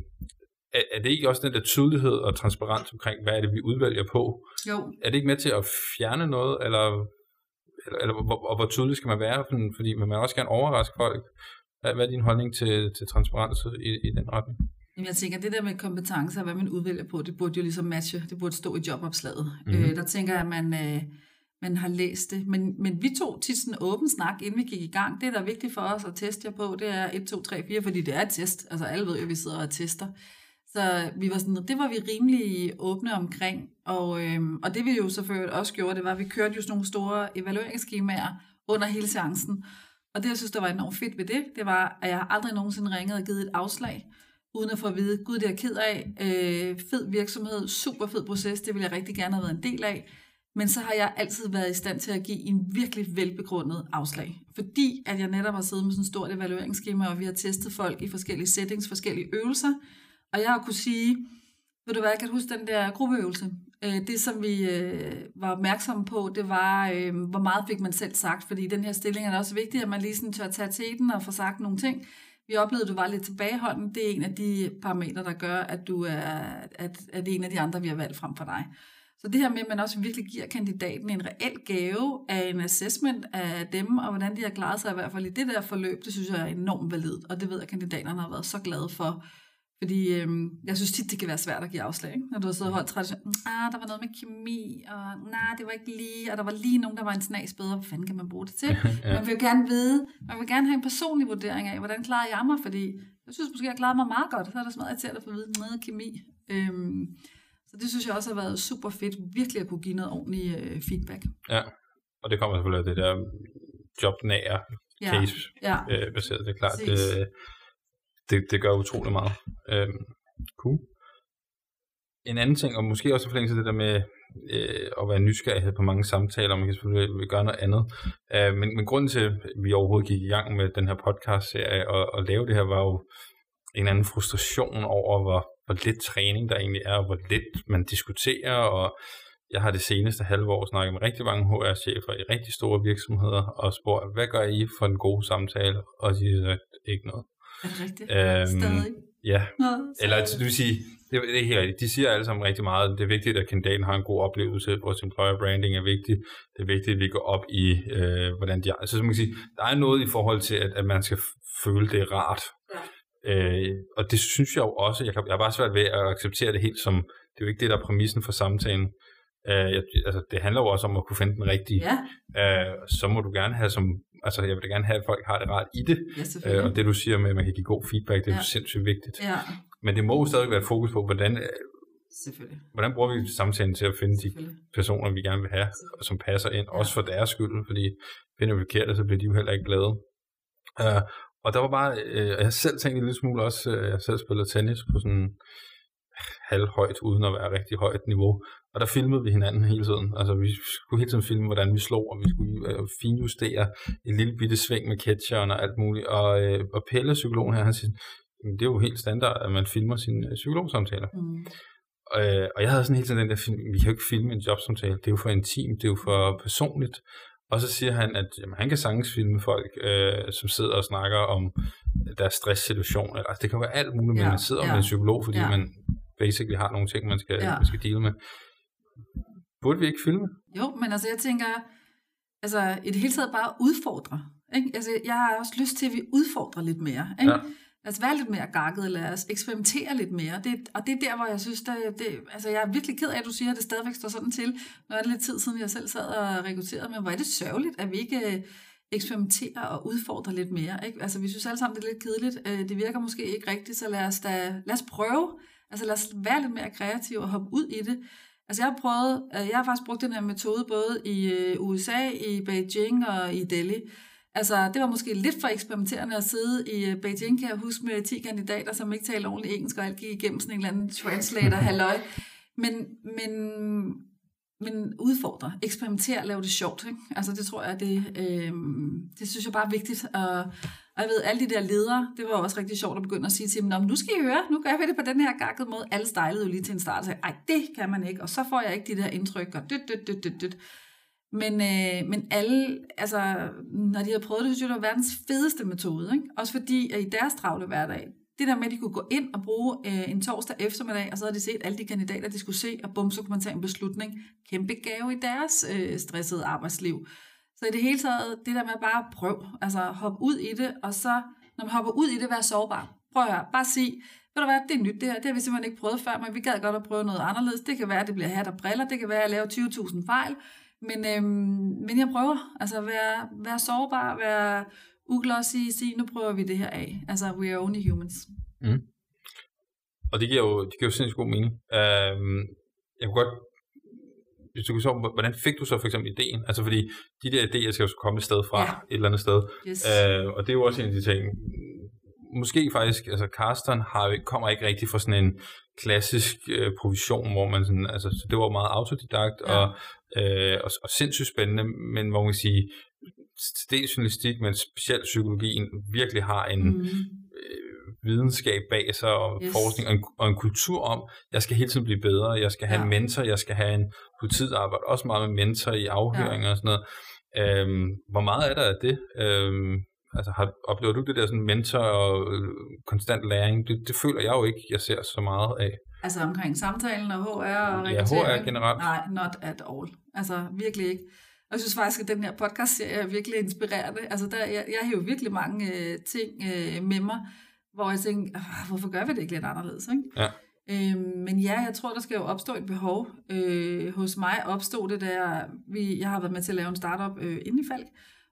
er, er det ikke også den der tydelighed og transparens omkring, hvad er det, vi udvælger på? Jo. Er det ikke med til at fjerne noget, eller, eller, eller hvor, og hvor tydeligt skal man være? Fordi man vil også gerne overraske folk. Hvad, hvad er din holdning til, til transparens i, i den retning? Jamen, jeg tænker, det der med kompetencer, hvad man udvælger på, det burde jo ligesom matche, det burde stå i jobopslaget. Mm-hmm. Øh, der tænker jeg, at man, øh, man har læst det. Men, men vi tog tit sådan en åben snak, inden vi gik i gang. Det, der er vigtigt for os at teste jer på, det er 1, 2, 3, 4, fordi det er et test. Altså alle ved jo, at vi sidder og tester. Så vi var sådan, det var vi rimelig åbne omkring. Og, øhm, og det vi jo selvfølgelig også gjorde, det var, at vi kørte jo sådan nogle store evalueringsskemaer under hele seancen. Og det, jeg synes, der var enormt fedt ved det, det var, at jeg aldrig nogensinde ringet og givet et afslag uden at få at vide, gud, det er jeg ked af, øh, fed virksomhed, super fed proces, det vil jeg rigtig gerne have været en del af. Men så har jeg altid været i stand til at give en virkelig velbegrundet afslag. Fordi at jeg netop har siddet med sådan et stort evalueringsskema, og vi har testet folk i forskellige settings, forskellige øvelser. Og jeg har kunne sige, ved du hvad, jeg kan huske den der gruppeøvelse. Øh, det, som vi øh, var opmærksomme på, det var, øh, hvor meget fik man selv sagt. Fordi i den her stilling er det også vigtigt, at man lige sådan tør tage til den og få sagt nogle ting. Vi oplevede, at du var lidt tilbageholden. Det er en af de parametre, der gør, at du er, at, at det er en af de andre, vi har valgt frem for dig. Så det her med, at man også virkelig giver kandidaten en reel gave af en assessment af dem, og hvordan de har klaret sig i hvert fald i det der forløb, det synes jeg er enormt validt, og det ved jeg, at kandidaterne har været så glade for. Fordi øhm, jeg synes tit, det kan være svært at give afslag, ikke? når du har siddet og holdt tradition. Ah, der var noget med kemi, og nej, det var ikke lige, og der var lige nogen, der var en snas bedre. Hvad fanden kan man bruge det til? ja. Man vil jo gerne vide, man vil gerne have en personlig vurdering af, hvordan klarer jeg mig, fordi jeg synes måske, jeg klarede mig meget godt. Så er det smadret til at få at vide noget kemi. Øhm, så det synes jeg også har været super fedt, virkelig at kunne give noget ordentlig øh, feedback. Ja, og det kommer selvfølgelig af det der jobnære ja. Ja. Øh, baseret. Det er klart, det, det, det gør utrolig meget. Øhm, cool. En anden ting, og måske også i forlængelse af det der med øh, at være nysgerrighed på mange samtaler, man kan selvfølgelig gøre noget andet. Øh, men, men grunden til, at vi overhovedet gik i gang med den her podcast-serie og, og lave det her, var jo en anden frustration over, hvor, hvor lidt træning der egentlig er, og hvor lidt man diskuterer, og jeg har det seneste halve år snakket med rigtig mange HR-chefer i rigtig store virksomheder, og spurgt, hvad gør I for en god samtale? Og de sagt, ikke noget. Er det rigtigt? Øhm, Stadig? Ja. Nå, Eller det vil sige, det, det er helt rigtigt. De siger alle sammen rigtig meget. Det er vigtigt, at kandidaten har en god oplevelse. Vores employer branding er vigtigt. Det er vigtigt, at vi går op i, øh, hvordan de er. Så, så man kan sige, der er noget i forhold til, at, at man skal føle, det rart. Ja. Øh, og det synes jeg jo også. Jeg, kan, jeg har bare svært ved at acceptere det helt som, det er jo ikke det, der er præmissen for samtalen. Øh, jeg, altså, det handler jo også om at kunne finde den rigtige. Ja. Øh, så må du gerne have som altså jeg vil da gerne have, at folk har det rart i det. Ja, øh, og det du siger med, at man kan give god feedback, det er ja. sindssygt vigtigt. Ja. Men det må jo stadig være fokus på, hvordan, Selvfølgelig. hvordan bruger vi samtalen til at finde de personer, vi gerne vil have, og som passer ind, også for deres skyld, fordi finder vi forkert, så bliver de jo heller ikke glade. Uh, og der var bare, uh, jeg selv tænkt en lille smule også, uh, jeg selv spillet tennis på sådan halvhøjt, uden at være rigtig højt niveau. Og der filmede vi hinanden hele tiden. Altså vi skulle hele tiden filme, hvordan vi slog, og vi skulle øh, finjustere et lille bitte sving med catcheren og alt muligt. Og, øh, og Pelle, psykologen her, han siger, det er jo helt standard, at man filmer sine øh, psykologsamtaler. Mm. Øh, og jeg havde sådan hele tiden den der film, vi kan jo ikke filme en jobsamtale, det er jo for intim, det er jo for personligt. Og så siger han, at jamen, han kan sagtens filme folk, øh, som sidder og snakker om deres stresssituation. Altså, det kan være alt muligt, ja, men man sidder ja. med en psykolog, fordi ja. man basically har nogle ting, man skal, ja. man skal deal med. Burde vi ikke filme? Jo, men altså jeg tænker, altså i det hele taget bare udfordre. Ikke? Altså, jeg har også lyst til, at vi udfordrer lidt mere. Ikke? Ja. Lad os være lidt mere gakket, lad os eksperimentere lidt mere. Det, og det er der, hvor jeg synes, det, det, altså jeg er virkelig ked af, at du siger, at det stadigvæk står sådan til. Nu er det lidt tid siden, jeg selv sad og rekrutterede, men hvor er det sørgeligt, at vi ikke øh, eksperimenterer og udfordrer lidt mere. Ikke? Altså vi synes alle sammen, det er lidt kedeligt. Øh, det virker måske ikke rigtigt, så lad os, da, lad os prøve. Altså lad os være lidt mere kreative og hoppe ud i det. Altså jeg har prøvet, øh, jeg har faktisk brugt den her metode både i øh, USA, i Beijing og i Delhi. Altså, det var måske lidt for eksperimenterende at sidde i øh, Beijing, kan jeg huske, med 10 kandidater, som ikke talte ordentligt engelsk, og alt gik igennem sådan en eller anden translator, halløj. Men, men, men udfordre, eksperimentere, lave det sjovt. Ikke? Altså, det tror jeg, det, øh, det synes jeg bare er vigtigt. at, og jeg ved, alle de der ledere, det var også rigtig sjovt at begynde at sige til dem, nu skal I høre, nu gør vi det på den her gakkede måde. Alle stejlede jo lige til en start og sagde, ej, det kan man ikke, og så får jeg ikke de der indtryk, og dyt, dyt, dyt, dyt, dyt. Men, øh, men alle, altså, når de har prøvet det, synes jeg, det var verdens fedeste metode. Ikke? Også fordi, at i deres travle hverdag, det der med, at de kunne gå ind og bruge øh, en torsdag eftermiddag, og så havde de set alle de kandidater, de skulle se, og bum, så kunne man tage en beslutning. Kæmpe gave i deres øh, stressede arbejdsliv. Så i det hele taget, det der med at bare prøve, altså hoppe ud i det, og så, når man hopper ud i det, være sårbar. Prøv at høre, bare sig, ved du hvad, det er nyt det her, det har vi simpelthen ikke prøvet før, men vi gad godt at prøve noget anderledes. Det kan være, at det bliver hat og briller, det kan være, at jeg laver 20.000 fejl, men, øhm, men jeg prøver, altså være, være sårbar, være uglossy, sige, nu prøver vi det her af. Altså, we are only humans. Mm. Og det giver jo, det giver jo sindssygt god mening. Øhm, jeg kunne godt så, hvordan fik du så for eksempel ideen? Altså fordi de der idéer skal jo komme et sted fra, ja. et eller andet sted. Yes. Øh, og det er jo også en af de ting, måske faktisk, altså Carsten har, kommer ikke rigtig fra sådan en klassisk øh, provision, hvor man sådan, altså så det var meget autodidakt ja. og, øh, og, og sindssygt spændende, men hvor man kan sige, dels journalistik, men specielt psykologien virkelig har en, mm. Videnskab bag sig, og yes. forskning, og en, og en kultur om, jeg skal hele tiden blive bedre, jeg skal have ja. en mentor, jeg skal have en politiet arbejde også meget med mentor i afhøringer ja. og sådan noget. Øhm, hvor meget er der af det? Øhm, altså, har, oplever du det der sådan mentor og øh, konstant læring? Det, det føler jeg jo ikke, jeg ser så meget af. Altså omkring samtalen og HR og Ja, HR generelt. Nej, not at all. Altså virkelig ikke. Jeg synes faktisk, at den her podcast er virkelig inspirerende. Altså der, jeg, jeg har jo virkelig mange øh, ting øh, med mig, hvor jeg tænkte, hvorfor gør vi det ikke lidt anderledes? Ikke? Ja. Øhm, men ja, jeg tror, der skal jo opstå et behov. Øh, hos mig opstod det der, vi, jeg har været med til at lave en startup øh, inde i Falk,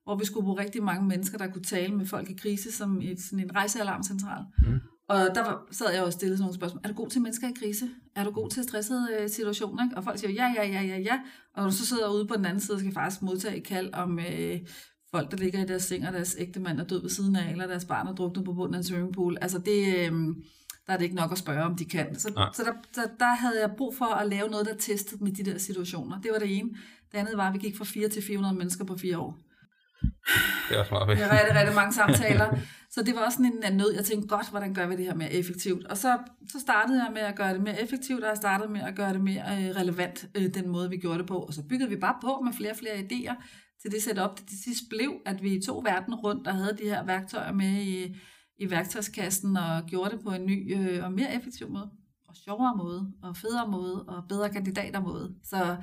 hvor vi skulle bruge rigtig mange mennesker, der kunne tale med folk i krise, som et, sådan en rejsealarmcentral. Mm. Og der var, sad jeg og stillede sådan nogle spørgsmål. Er du god til mennesker i krise? Er du god til stressede øh, situationer? Ikke? Og folk siger ja, ja, ja, ja, ja. Og når du så sidder ude på den anden side, skal faktisk modtage et kald om øh, folk, der ligger i deres seng, og deres ægte mand er død ved siden af, eller deres barn er druknet på bunden af en swimmingpool. Altså det, øh, der er det ikke nok at spørge, om de kan. Så, så der, der, der havde jeg brug for at lave noget, der testede med de der situationer. Det var det ene. Det andet var, at vi gik fra 4 til 400 mennesker på fire år. Det også meget Det er rigtig, rigtig mange samtaler. Så det var også sådan en nød. Jeg tænkte, godt, hvordan gør vi det her mere effektivt? Og så, så startede jeg med at gøre det mere effektivt, og jeg startede med at gøre det mere øh, relevant, øh, den måde, vi gjorde det på. Og så byggede vi bare på med flere og flere idéer til det setup. Det sidst blev, at vi tog verden rundt og havde de her værktøjer med i, i værktøjskassen og gjorde det på en ny øh, og mere effektiv måde. Og sjovere måde, og federe måde, og bedre kandidater måde. Så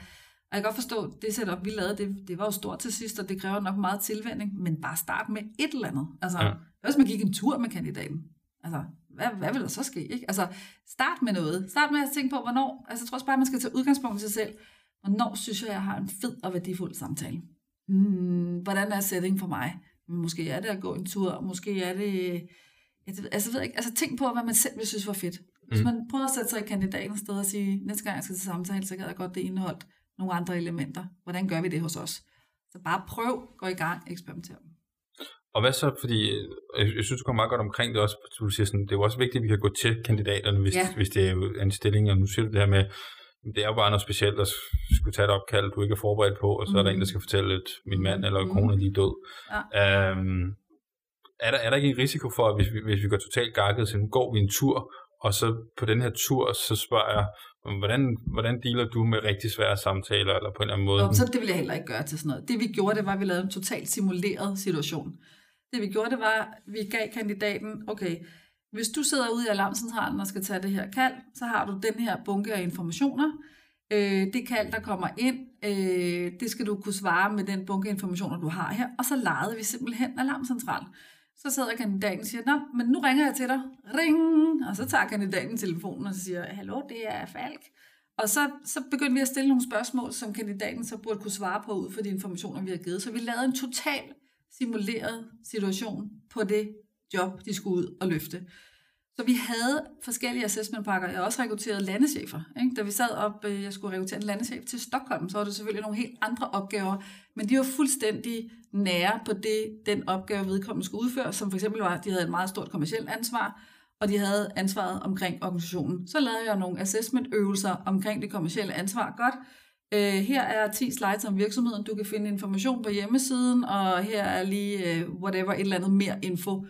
og jeg kan godt forstå, det setup, vi lavede, det, det var jo stort til sidst, og det kræver nok meget tilvænding, men bare start med et eller andet. Altså, ja. hvis man gik en tur med kandidaten? Altså, hvad, hvad vil der så ske? Ikke? Altså, start med noget. Start med at tænke på, hvornår, altså jeg tror også bare, man skal tage udgangspunkt i sig selv. Hvornår synes jeg, jeg har en fed og værdifuld samtale? Hmm, hvordan er setting for mig? Måske er det at gå en tur, måske er det... Jeg, altså, ved ikke, altså tænk på, hvad man selv vil synes var fedt. Hvis mm. man prøver at sætte sig i kandidaten sted og sige, næste gang jeg skal til samtale, så kan jeg godt det indeholdt nogle andre elementer. Hvordan gør vi det hos os? Så bare prøv, gå i gang, eksperimenter. Og hvad så, fordi jeg, jeg synes, du kommer meget godt omkring det også, du siger sådan, det er jo også vigtigt, at vi kan gå til kandidaterne, hvis, ja. hvis det er en stilling, og nu siger du det her med, det er jo bare noget specielt at skulle tage et opkald, du ikke er forberedt på, og så mm. er der en, der mm. skal fortælle, at min mand eller mm. kone er lige død. Ja. Øhm, er, der, er der ikke en risiko for, at hvis vi, hvis vi går totalt gakket, så går vi en tur, og så på den her tur, så spørger jeg, Hvordan, hvordan dealer du med rigtig svære samtaler, eller på en eller anden måde? Og så det vil jeg heller ikke gøre til sådan noget. Det vi gjorde, det var, at vi lavede en totalt simuleret situation. Det vi gjorde, det var, at vi gav kandidaten, okay, hvis du sidder ude i alarmcentralen og skal tage det her kald, så har du den her bunke af informationer. Øh, det kald, der kommer ind, øh, det skal du kunne svare med den bunke af informationer, du har her. Og så lejede vi simpelthen alarmcentralen. Så sidder kandidaten og siger, Nå, men nu ringer jeg til dig. Ring! Og så tager kandidaten telefonen og siger, hallo, det er Falk. Og så, så begyndte vi at stille nogle spørgsmål, som kandidaten så burde kunne svare på ud fra de informationer, vi har givet. Så vi lavede en total simuleret situation på det job, de skulle ud og løfte. Så vi havde forskellige assessmentpakker. Jeg har også rekrutteret landechefer. Ikke? Da vi sad op, øh, jeg skulle rekruttere en landeschef til Stockholm, så var det selvfølgelig nogle helt andre opgaver, men de var fuldstændig nære på det, den opgave vedkommende skulle udføre, som for eksempel var, at de havde et meget stort kommersielt ansvar, og de havde ansvaret omkring organisationen. Så lavede jeg nogle assessmentøvelser omkring det kommersielle ansvar. Godt, Øh, her er 10 slides om virksomheden. Du kan finde information på hjemmesiden, og her er lige øh, whatever, et eller andet mere info.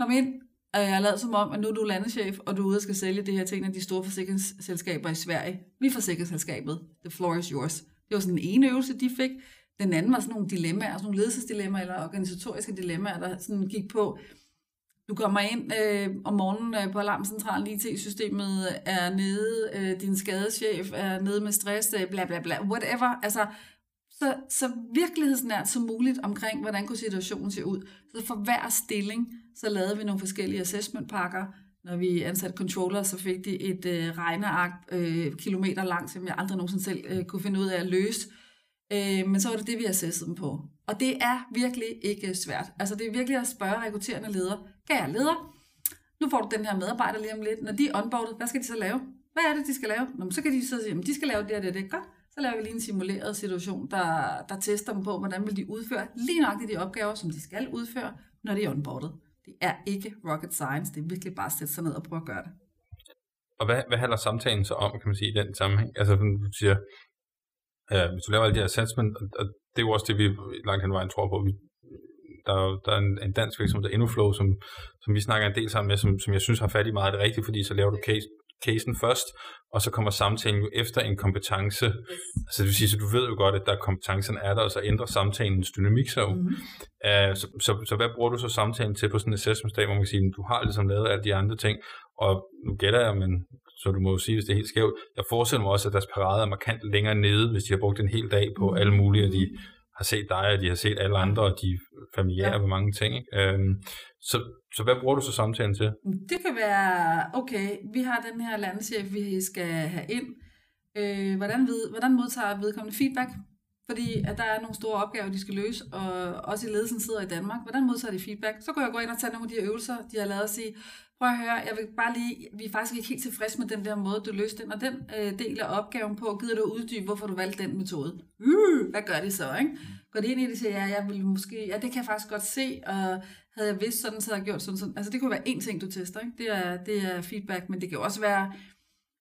Kom ind. og jeg har som om, at nu er du landeschef, og du er ude og skal sælge det her til en af de store forsikringsselskaber i Sverige. Vi er forsikringsselskabet. The floor is yours. Det var sådan en ene øvelse, de fik. Den anden var sådan nogle dilemmaer, sådan nogle ledelsesdilemmaer eller organisatoriske dilemmaer, der sådan gik på, du kommer ind øh, om morgenen øh, på alarmcentralen, IT-systemet er nede, øh, din skadeschef er nede med stress, øh, bla bla bla, whatever. Altså, så, så virkelighedsnært som muligt omkring, hvordan kunne situationen se ud. Så for hver stilling, så lavede vi nogle forskellige assessmentpakker. Når vi ansatte controller, så fik de et øh, regneark øh, kilometer langt, som jeg aldrig nogensinde selv øh, kunne finde ud af at løse. Øh, men så var det det, vi assessede dem på. Og det er virkelig ikke svært. Altså det er virkelig at spørge rekrutterende ledere, kære leder, nu får du den her medarbejder lige om lidt. Når de er onboardet, hvad skal de så lave? Hvad er det, de skal lave? Nå, så kan de så sige, at de skal lave det og det, det. Godt. Så laver vi lige en simuleret situation, der, der tester dem på, hvordan vil de udføre lige nøjagtigt de opgaver, som de skal udføre, når de er onboardet. Det er ikke rocket science. Det er virkelig bare at sætte sig ned og prøve at gøre det. Og hvad, hvad handler samtalen så om, kan man sige, i den sammenhæng? Altså, du siger, Ja, hvis du laver alle de her assessment, og, og det er jo også det, vi langt hen vejen tror på. Vi, der, er, der er en, en dansk virksomhed, der er InnoFlow, som, som vi snakker en del sammen med, som, som jeg synes har fat i meget af det rigtige, fordi så laver du case, casen først, og så kommer samtalen jo efter en kompetence. Yes. Altså det vil sige, så du ved jo godt, at der kompetencen er der, og så ændrer samtalens dynamik sig jo. Mm-hmm. Uh, så, så, så hvad bruger du så samtalen til på sådan en assessment-dag, hvor man kan sige, at du har ligesom lavet alle de andre ting, og nu gætter jeg, men så du må jo sige, hvis det er helt skævt. Jeg forestiller mig også, at deres parade er markant længere nede, hvis de har brugt en hel dag på mm. alle mulige, og de har set dig, og de har set alle andre, og de familiære ja. med mange ting. Ikke? Øhm, så, så hvad bruger du så samtalen til? Det kan være, okay, vi har den her landchef, vi skal have ind. Øh, hvordan, ved, hvordan modtager vedkommende feedback? Fordi at der er nogle store opgaver, de skal løse, og også i ledelsen sidder i Danmark. Hvordan modtager de feedback? Så går jeg gå ind og tage nogle af de øvelser, de har lavet og sige, prøv at høre, jeg vil bare lige, vi er faktisk ikke helt tilfredse med den der måde, du løste den, og den øh, del af opgaven på, gider du uddybe, hvorfor du valgte den metode? Uh, hvad gør det så, ikke? Går det ind i det og siger, ja, jeg vil måske, ja, det kan jeg faktisk godt se, og havde jeg vidst sådan, så havde jeg gjort sådan, sådan. Altså det kunne være en ting, du tester, ikke? Det er, det er feedback, men det kan også være,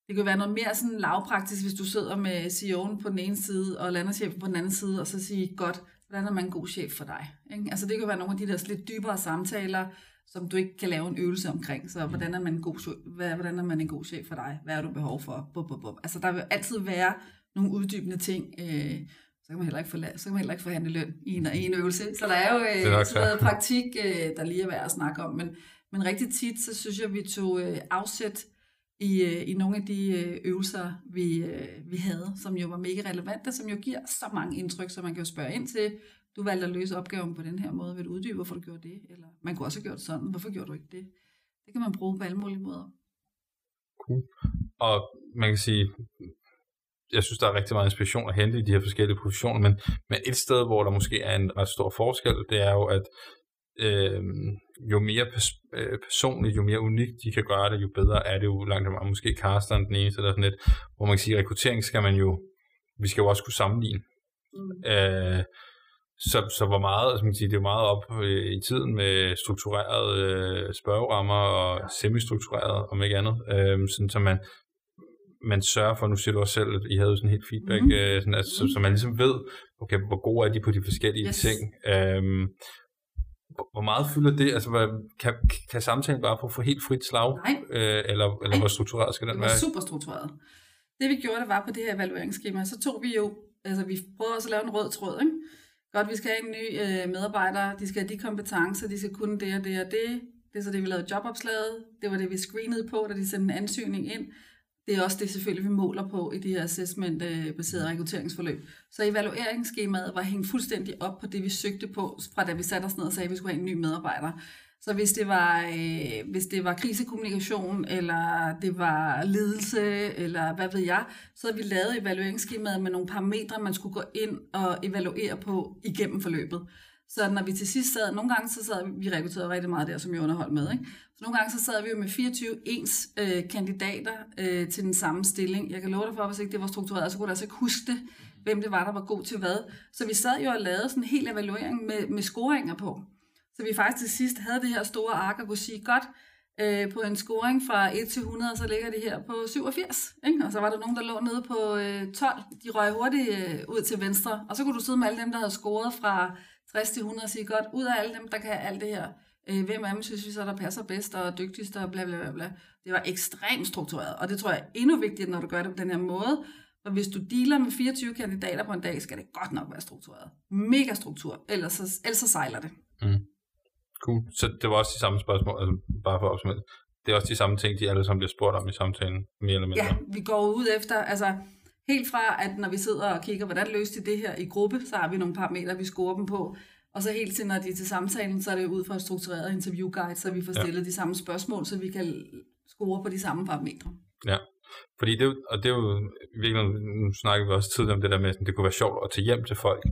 det kan være noget mere sådan lavpraktisk, hvis du sidder med CEO'en på den ene side, og landerchefen på den anden side, og så siger, godt, hvordan er man en god chef for dig? Ikke? Altså det kan være nogle af de der lidt dybere samtaler, som du ikke kan lave en øvelse omkring. Så hvordan er man en god, hvad, hvordan er man en god chef for dig? Hvad er du behov for? Bup, bup, bup. Altså der vil altid være nogle uddybende ting. Øh, så kan man heller ikke få, så kan man heller ikke forhandle løn i en, en øvelse. Så der er jo øh, sådan noget praktik, øh, der lige er værd at snakke om. Men, men rigtig tit, så synes jeg, vi tog øh, afsæt i, øh, i nogle af de øh, øvelser, vi, øh, vi havde, som jo var mega relevante, som jo giver så mange indtryk, så man kan jo spørge ind til, du valgte at løse opgaven på den her måde, vil du uddybe, hvorfor du gjorde det? Eller man kunne også have gjort sådan, hvorfor gjorde du ikke det? Det kan man bruge på alle mulige måder. Cool. Og man kan sige, jeg synes, der er rigtig meget inspiration at hente i de her forskellige positioner, men, men et sted, hvor der måske er en ret stor forskel, det er jo, at øh, jo mere pers- øh, personligt, jo mere unikt de kan gøre det, jo bedre er det jo langt meget. Måske Carsten den eneste, der sådan lidt, hvor man kan sige, rekruttering skal man jo, vi skal jo også kunne sammenligne. Mm. Øh, så, så hvor meget, altså man kan sige, det er meget op øh, i tiden med strukturerede øh, spørgerammer og semi-struktureret, om ikke andet, øh, sådan så man, man sørger for, nu siger du også selv, at I havde sådan helt feedback, mm-hmm. øh, sådan, altså, så, så man ligesom ved, okay, hvor gode er de på de forskellige yes. ting. Øh, hvor meget fylder det? Altså, kan, kan samtalen bare få, helt frit slag? Nej. Øh, eller eller Nej. hvor struktureret skal den det være? var super struktureret. Det vi gjorde, det var på det her evalueringsskema, så tog vi jo, altså vi prøvede også at lave en rød tråd, ikke? Godt, vi skal have en ny øh, medarbejder, de skal have de kompetencer, de skal kunne det og det og det. Det er så det, vi lavede jobopslaget. Det var det, vi screenede på, da de sendte en ansøgning ind. Det er også det selvfølgelig, vi måler på i de her assessment-baserede øh, rekrutteringsforløb. Så evalueringsskemaet var hængt fuldstændig op på det, vi søgte på, fra da vi satte os ned og sagde, at vi skulle have en ny medarbejder. Så hvis det var, øh, hvis det var krisekommunikation, eller det var ledelse, eller hvad ved jeg, så havde vi lavet evalueringsskemaet med nogle parametre, man skulle gå ind og evaluere på igennem forløbet. Så når vi til sidst sad, nogle gange så sad vi, vi rekrutterede rigtig meget der, som jeg underholdt med, ikke? Så nogle gange så sad vi jo med 24 ens øh, kandidater øh, til den samme stilling. Jeg kan love dig for, hvis ikke det var struktureret, så kunne du altså ikke huske det, hvem det var, der var god til hvad. Så vi sad jo og lavede sådan en hel evaluering med, med scoringer på. Så vi faktisk til sidst havde det her store ark og kunne sige, godt, øh, på en scoring fra 1 til 100, så ligger det her på 87. Ikke? Og så var der nogen, der lå nede på øh, 12. De røg hurtigt øh, ud til venstre. Og så kunne du sidde med alle dem, der havde scoret fra 60 til 100 og sige, godt, ud af alle dem, der kan alt det her, øh, hvem af dem synes vi så, der passer bedst og dygtigst og bla bla bla bla. Det var ekstremt struktureret, og det tror jeg er endnu vigtigere, når du gør det på den her måde. For hvis du dealer med 24 kandidater på en dag, skal det godt nok være struktureret. Mega struktur, ellers så, ellers så sejler det. Mm. Cool. Så det var også de samme spørgsmål, altså bare for at opsummere. Det er også de samme ting, de alle sammen bliver spurgt om i samtalen, mere eller mindre. Ja, vi går ud efter, altså helt fra, at når vi sidder og kigger, hvordan løste de det her i gruppe, så har vi nogle parametre, vi scorer dem på. Og så helt til, når de er til samtalen, så er det ud fra et struktureret interviewguide, så vi får stillet ja. de samme spørgsmål, så vi kan score på de samme parametre. Ja, fordi det, og det er jo virkelig, nu snakker vi også tidligere om det der med, at det kunne være sjovt at tage hjem til folk.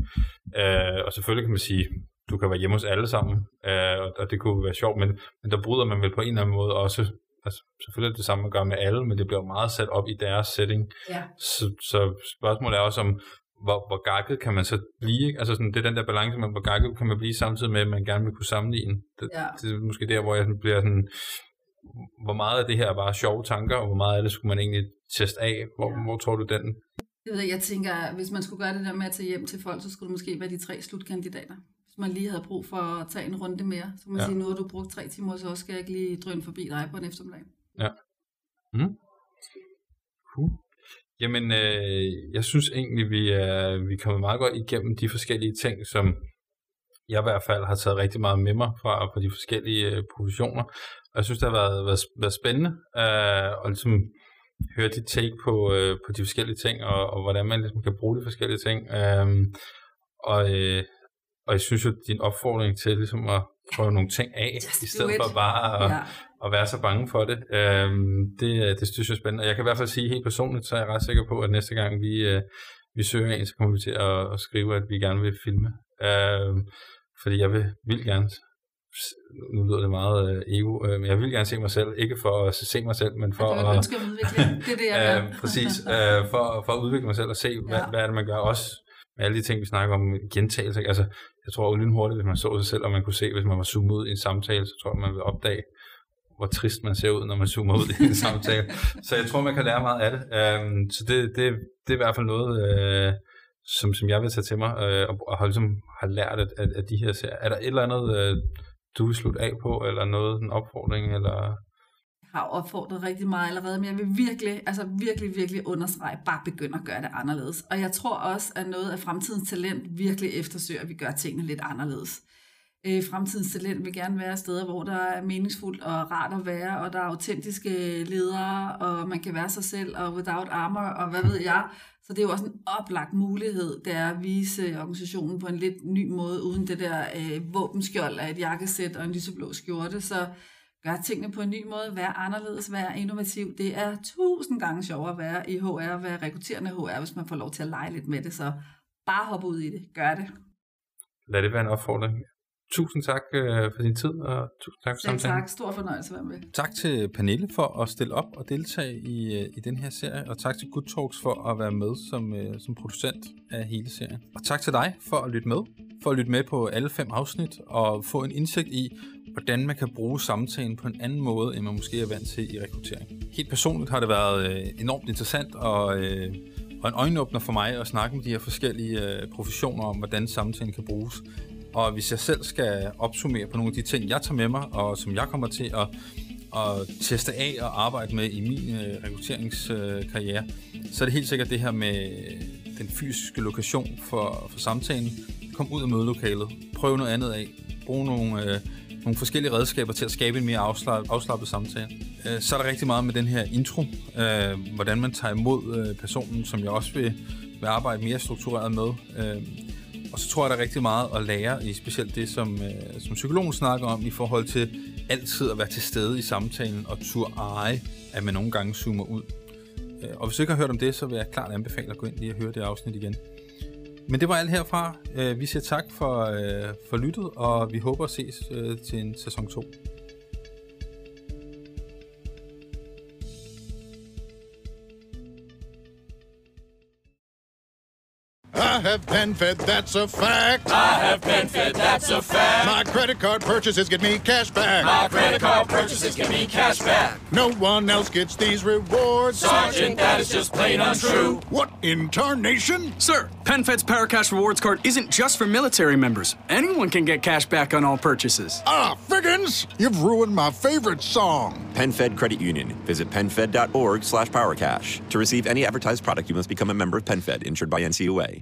Øh, og selvfølgelig kan man sige, du kan være hjemme hos alle sammen, øh, og det kunne være sjovt, men, men der bryder man vel på en eller anden måde også, altså selvfølgelig er det det samme, man gør med alle, men det bliver meget sat op i deres setting. Ja. Så, så spørgsmålet er også om, hvor, hvor gakket kan man så blive? Altså sådan, det er den der balance, med, hvor gakket kan man blive samtidig med, at man gerne vil kunne sammenligne. Det, ja. det er måske der, hvor jeg bliver sådan, hvor meget af det her er bare sjove tanker, og hvor meget af det skulle man egentlig teste af? Hvor, ja. hvor tror du den? Jeg tænker, hvis man skulle gøre det der med at tage hjem til folk, så skulle det måske være de tre slutkandidater hvis man lige havde brug for at tage en runde mere. Så man ja. sige, nu har du brugt tre timer, så skal jeg ikke lige drøne forbi dig på en eftermiddag. Ja. Mm. Cool. Jamen, øh, jeg synes egentlig, vi er, vi kommer meget godt igennem de forskellige ting, som jeg i hvert fald har taget rigtig meget med mig fra på de forskellige øh, professioner. Og jeg synes, det har været, været, været spændende øh, at ligesom høre dit take på, øh, på de forskellige ting, og, og hvordan man ligesom kan bruge de forskellige ting. Øh, og øh, og jeg synes jo, din opfordring til ligesom at prøve nogle ting af, Just i stedet for bare at, yeah. at være så bange for det, øhm, det, det synes jeg er spændende. Og jeg kan i hvert fald sige helt personligt, så er jeg ret sikker på, at næste gang vi, øh, vi søger en, så kommer vi til at, at skrive, at vi gerne vil filme. Øhm, fordi jeg vil vildt gerne nu lyder det meget øh, ego, øh, men jeg vil gerne se mig selv, ikke for at se mig selv, men for at, at udvikle. Det er det, jeg øh, Præcis, øh, for, for at udvikle mig selv og se, ja. hvad, hvad er det, man gør også med alle de ting, vi snakker om, gentagelse. Altså, jeg tror lynhurtigt, hvis man så sig selv, og man kunne se, hvis man var zoomet ud i en samtale, så tror jeg, man vil opdage, hvor trist man ser ud, når man zoomer ud i en samtale. Så jeg tror, man kan lære meget af det. Um, så det, det, det er i hvert fald noget, uh, som, som jeg vil tage til mig, uh, og, og har, ligesom, har lært af, af, af de her serier. Er der et eller andet, uh, du vil slutte af på, eller noget, en opfordring, eller har opfordret rigtig meget allerede, men jeg vil virkelig, altså virkelig, virkelig understrege, bare begynde at gøre det anderledes. Og jeg tror også, at noget af fremtidens talent virkelig eftersøger, at vi gør tingene lidt anderledes. Øh, fremtidens talent vil gerne være steder, hvor der er meningsfuldt og rart at være, og der er autentiske ledere, og man kan være sig selv, og without armor, og hvad ved jeg. Så det er jo også en oplagt mulighed, det er at vise organisationen på en lidt ny måde, uden det der øh, våbenskjold af et jakkesæt og en lyseblå skjorte. Så gøre tingene på en ny måde, være anderledes, være innovativ. Det er tusind gange sjovere at være i HR, være rekrutterende HR, hvis man får lov til at lege lidt med det. Så bare hop ud i det. Gør det. Lad det være en opfordring. Tusind tak øh, for din tid, og tusind tak for samtalen. tak. Stor fornøjelse at være med. Tak til Pernille for at stille op og deltage i, øh, i den her serie, og tak til Good Talks for at være med som, øh, som producent af hele serien. Og tak til dig for at lytte med, for at lytte med på alle fem afsnit, og få en indsigt i, hvordan man kan bruge samtalen på en anden måde, end man måske er vant til i rekruttering. Helt personligt har det været øh, enormt interessant og, øh, og en øjenåbner for mig at snakke med de her forskellige øh, professioner om, hvordan samtalen kan bruges. Og hvis jeg selv skal opsummere på nogle af de ting, jeg tager med mig, og som jeg kommer til at, at teste af og arbejde med i min øh, rekrutteringskarriere, øh, så er det helt sikkert det her med den fysiske lokation for, for samtalen. Kom ud af mødelokalet, prøv noget andet af, brug nogle... Øh, nogle forskellige redskaber til at skabe en mere afslappet, afslappet samtale. Øh, så er der rigtig meget med den her intro, øh, hvordan man tager imod øh, personen, som jeg også vil, vil arbejde mere struktureret med. Øh, og så tror jeg, der er rigtig meget at lære i specielt det, som, øh, som psykologen snakker om, i forhold til altid at være til stede i samtalen og tur eje, at man nogle gange zoomer ud. Øh, og hvis du ikke har hørt om det, så vil jeg klart anbefale at gå ind lige og høre det afsnit igen. Men det var alt herfra. Øh, vi siger tak for, for lyttet, og vi håber at ses til en sæson 2. Have been fed, that's a fact. I have been fed, that's a fact. My credit card purchases get me cash back. My credit card purchases give me cash back. No one else gets these rewards. Sergeant, that is just plain untrue. What in tarnation? Sir, PenFed's Paracash Rewards Card isn't just for military members. Anyone can get cash back on all purchases. Ah, Figgins, you've ruined my favorite song. PenFed Credit Union. Visit penfed.org slash powercash. To receive any advertised product, you must become a member of PenFed, insured by NCUA.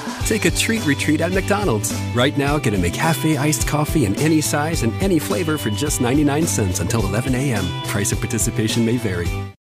Take a treat retreat at McDonald's. Right now, get a McCafe iced coffee in any size and any flavor for just 99 cents until 11 a.m. Price of participation may vary.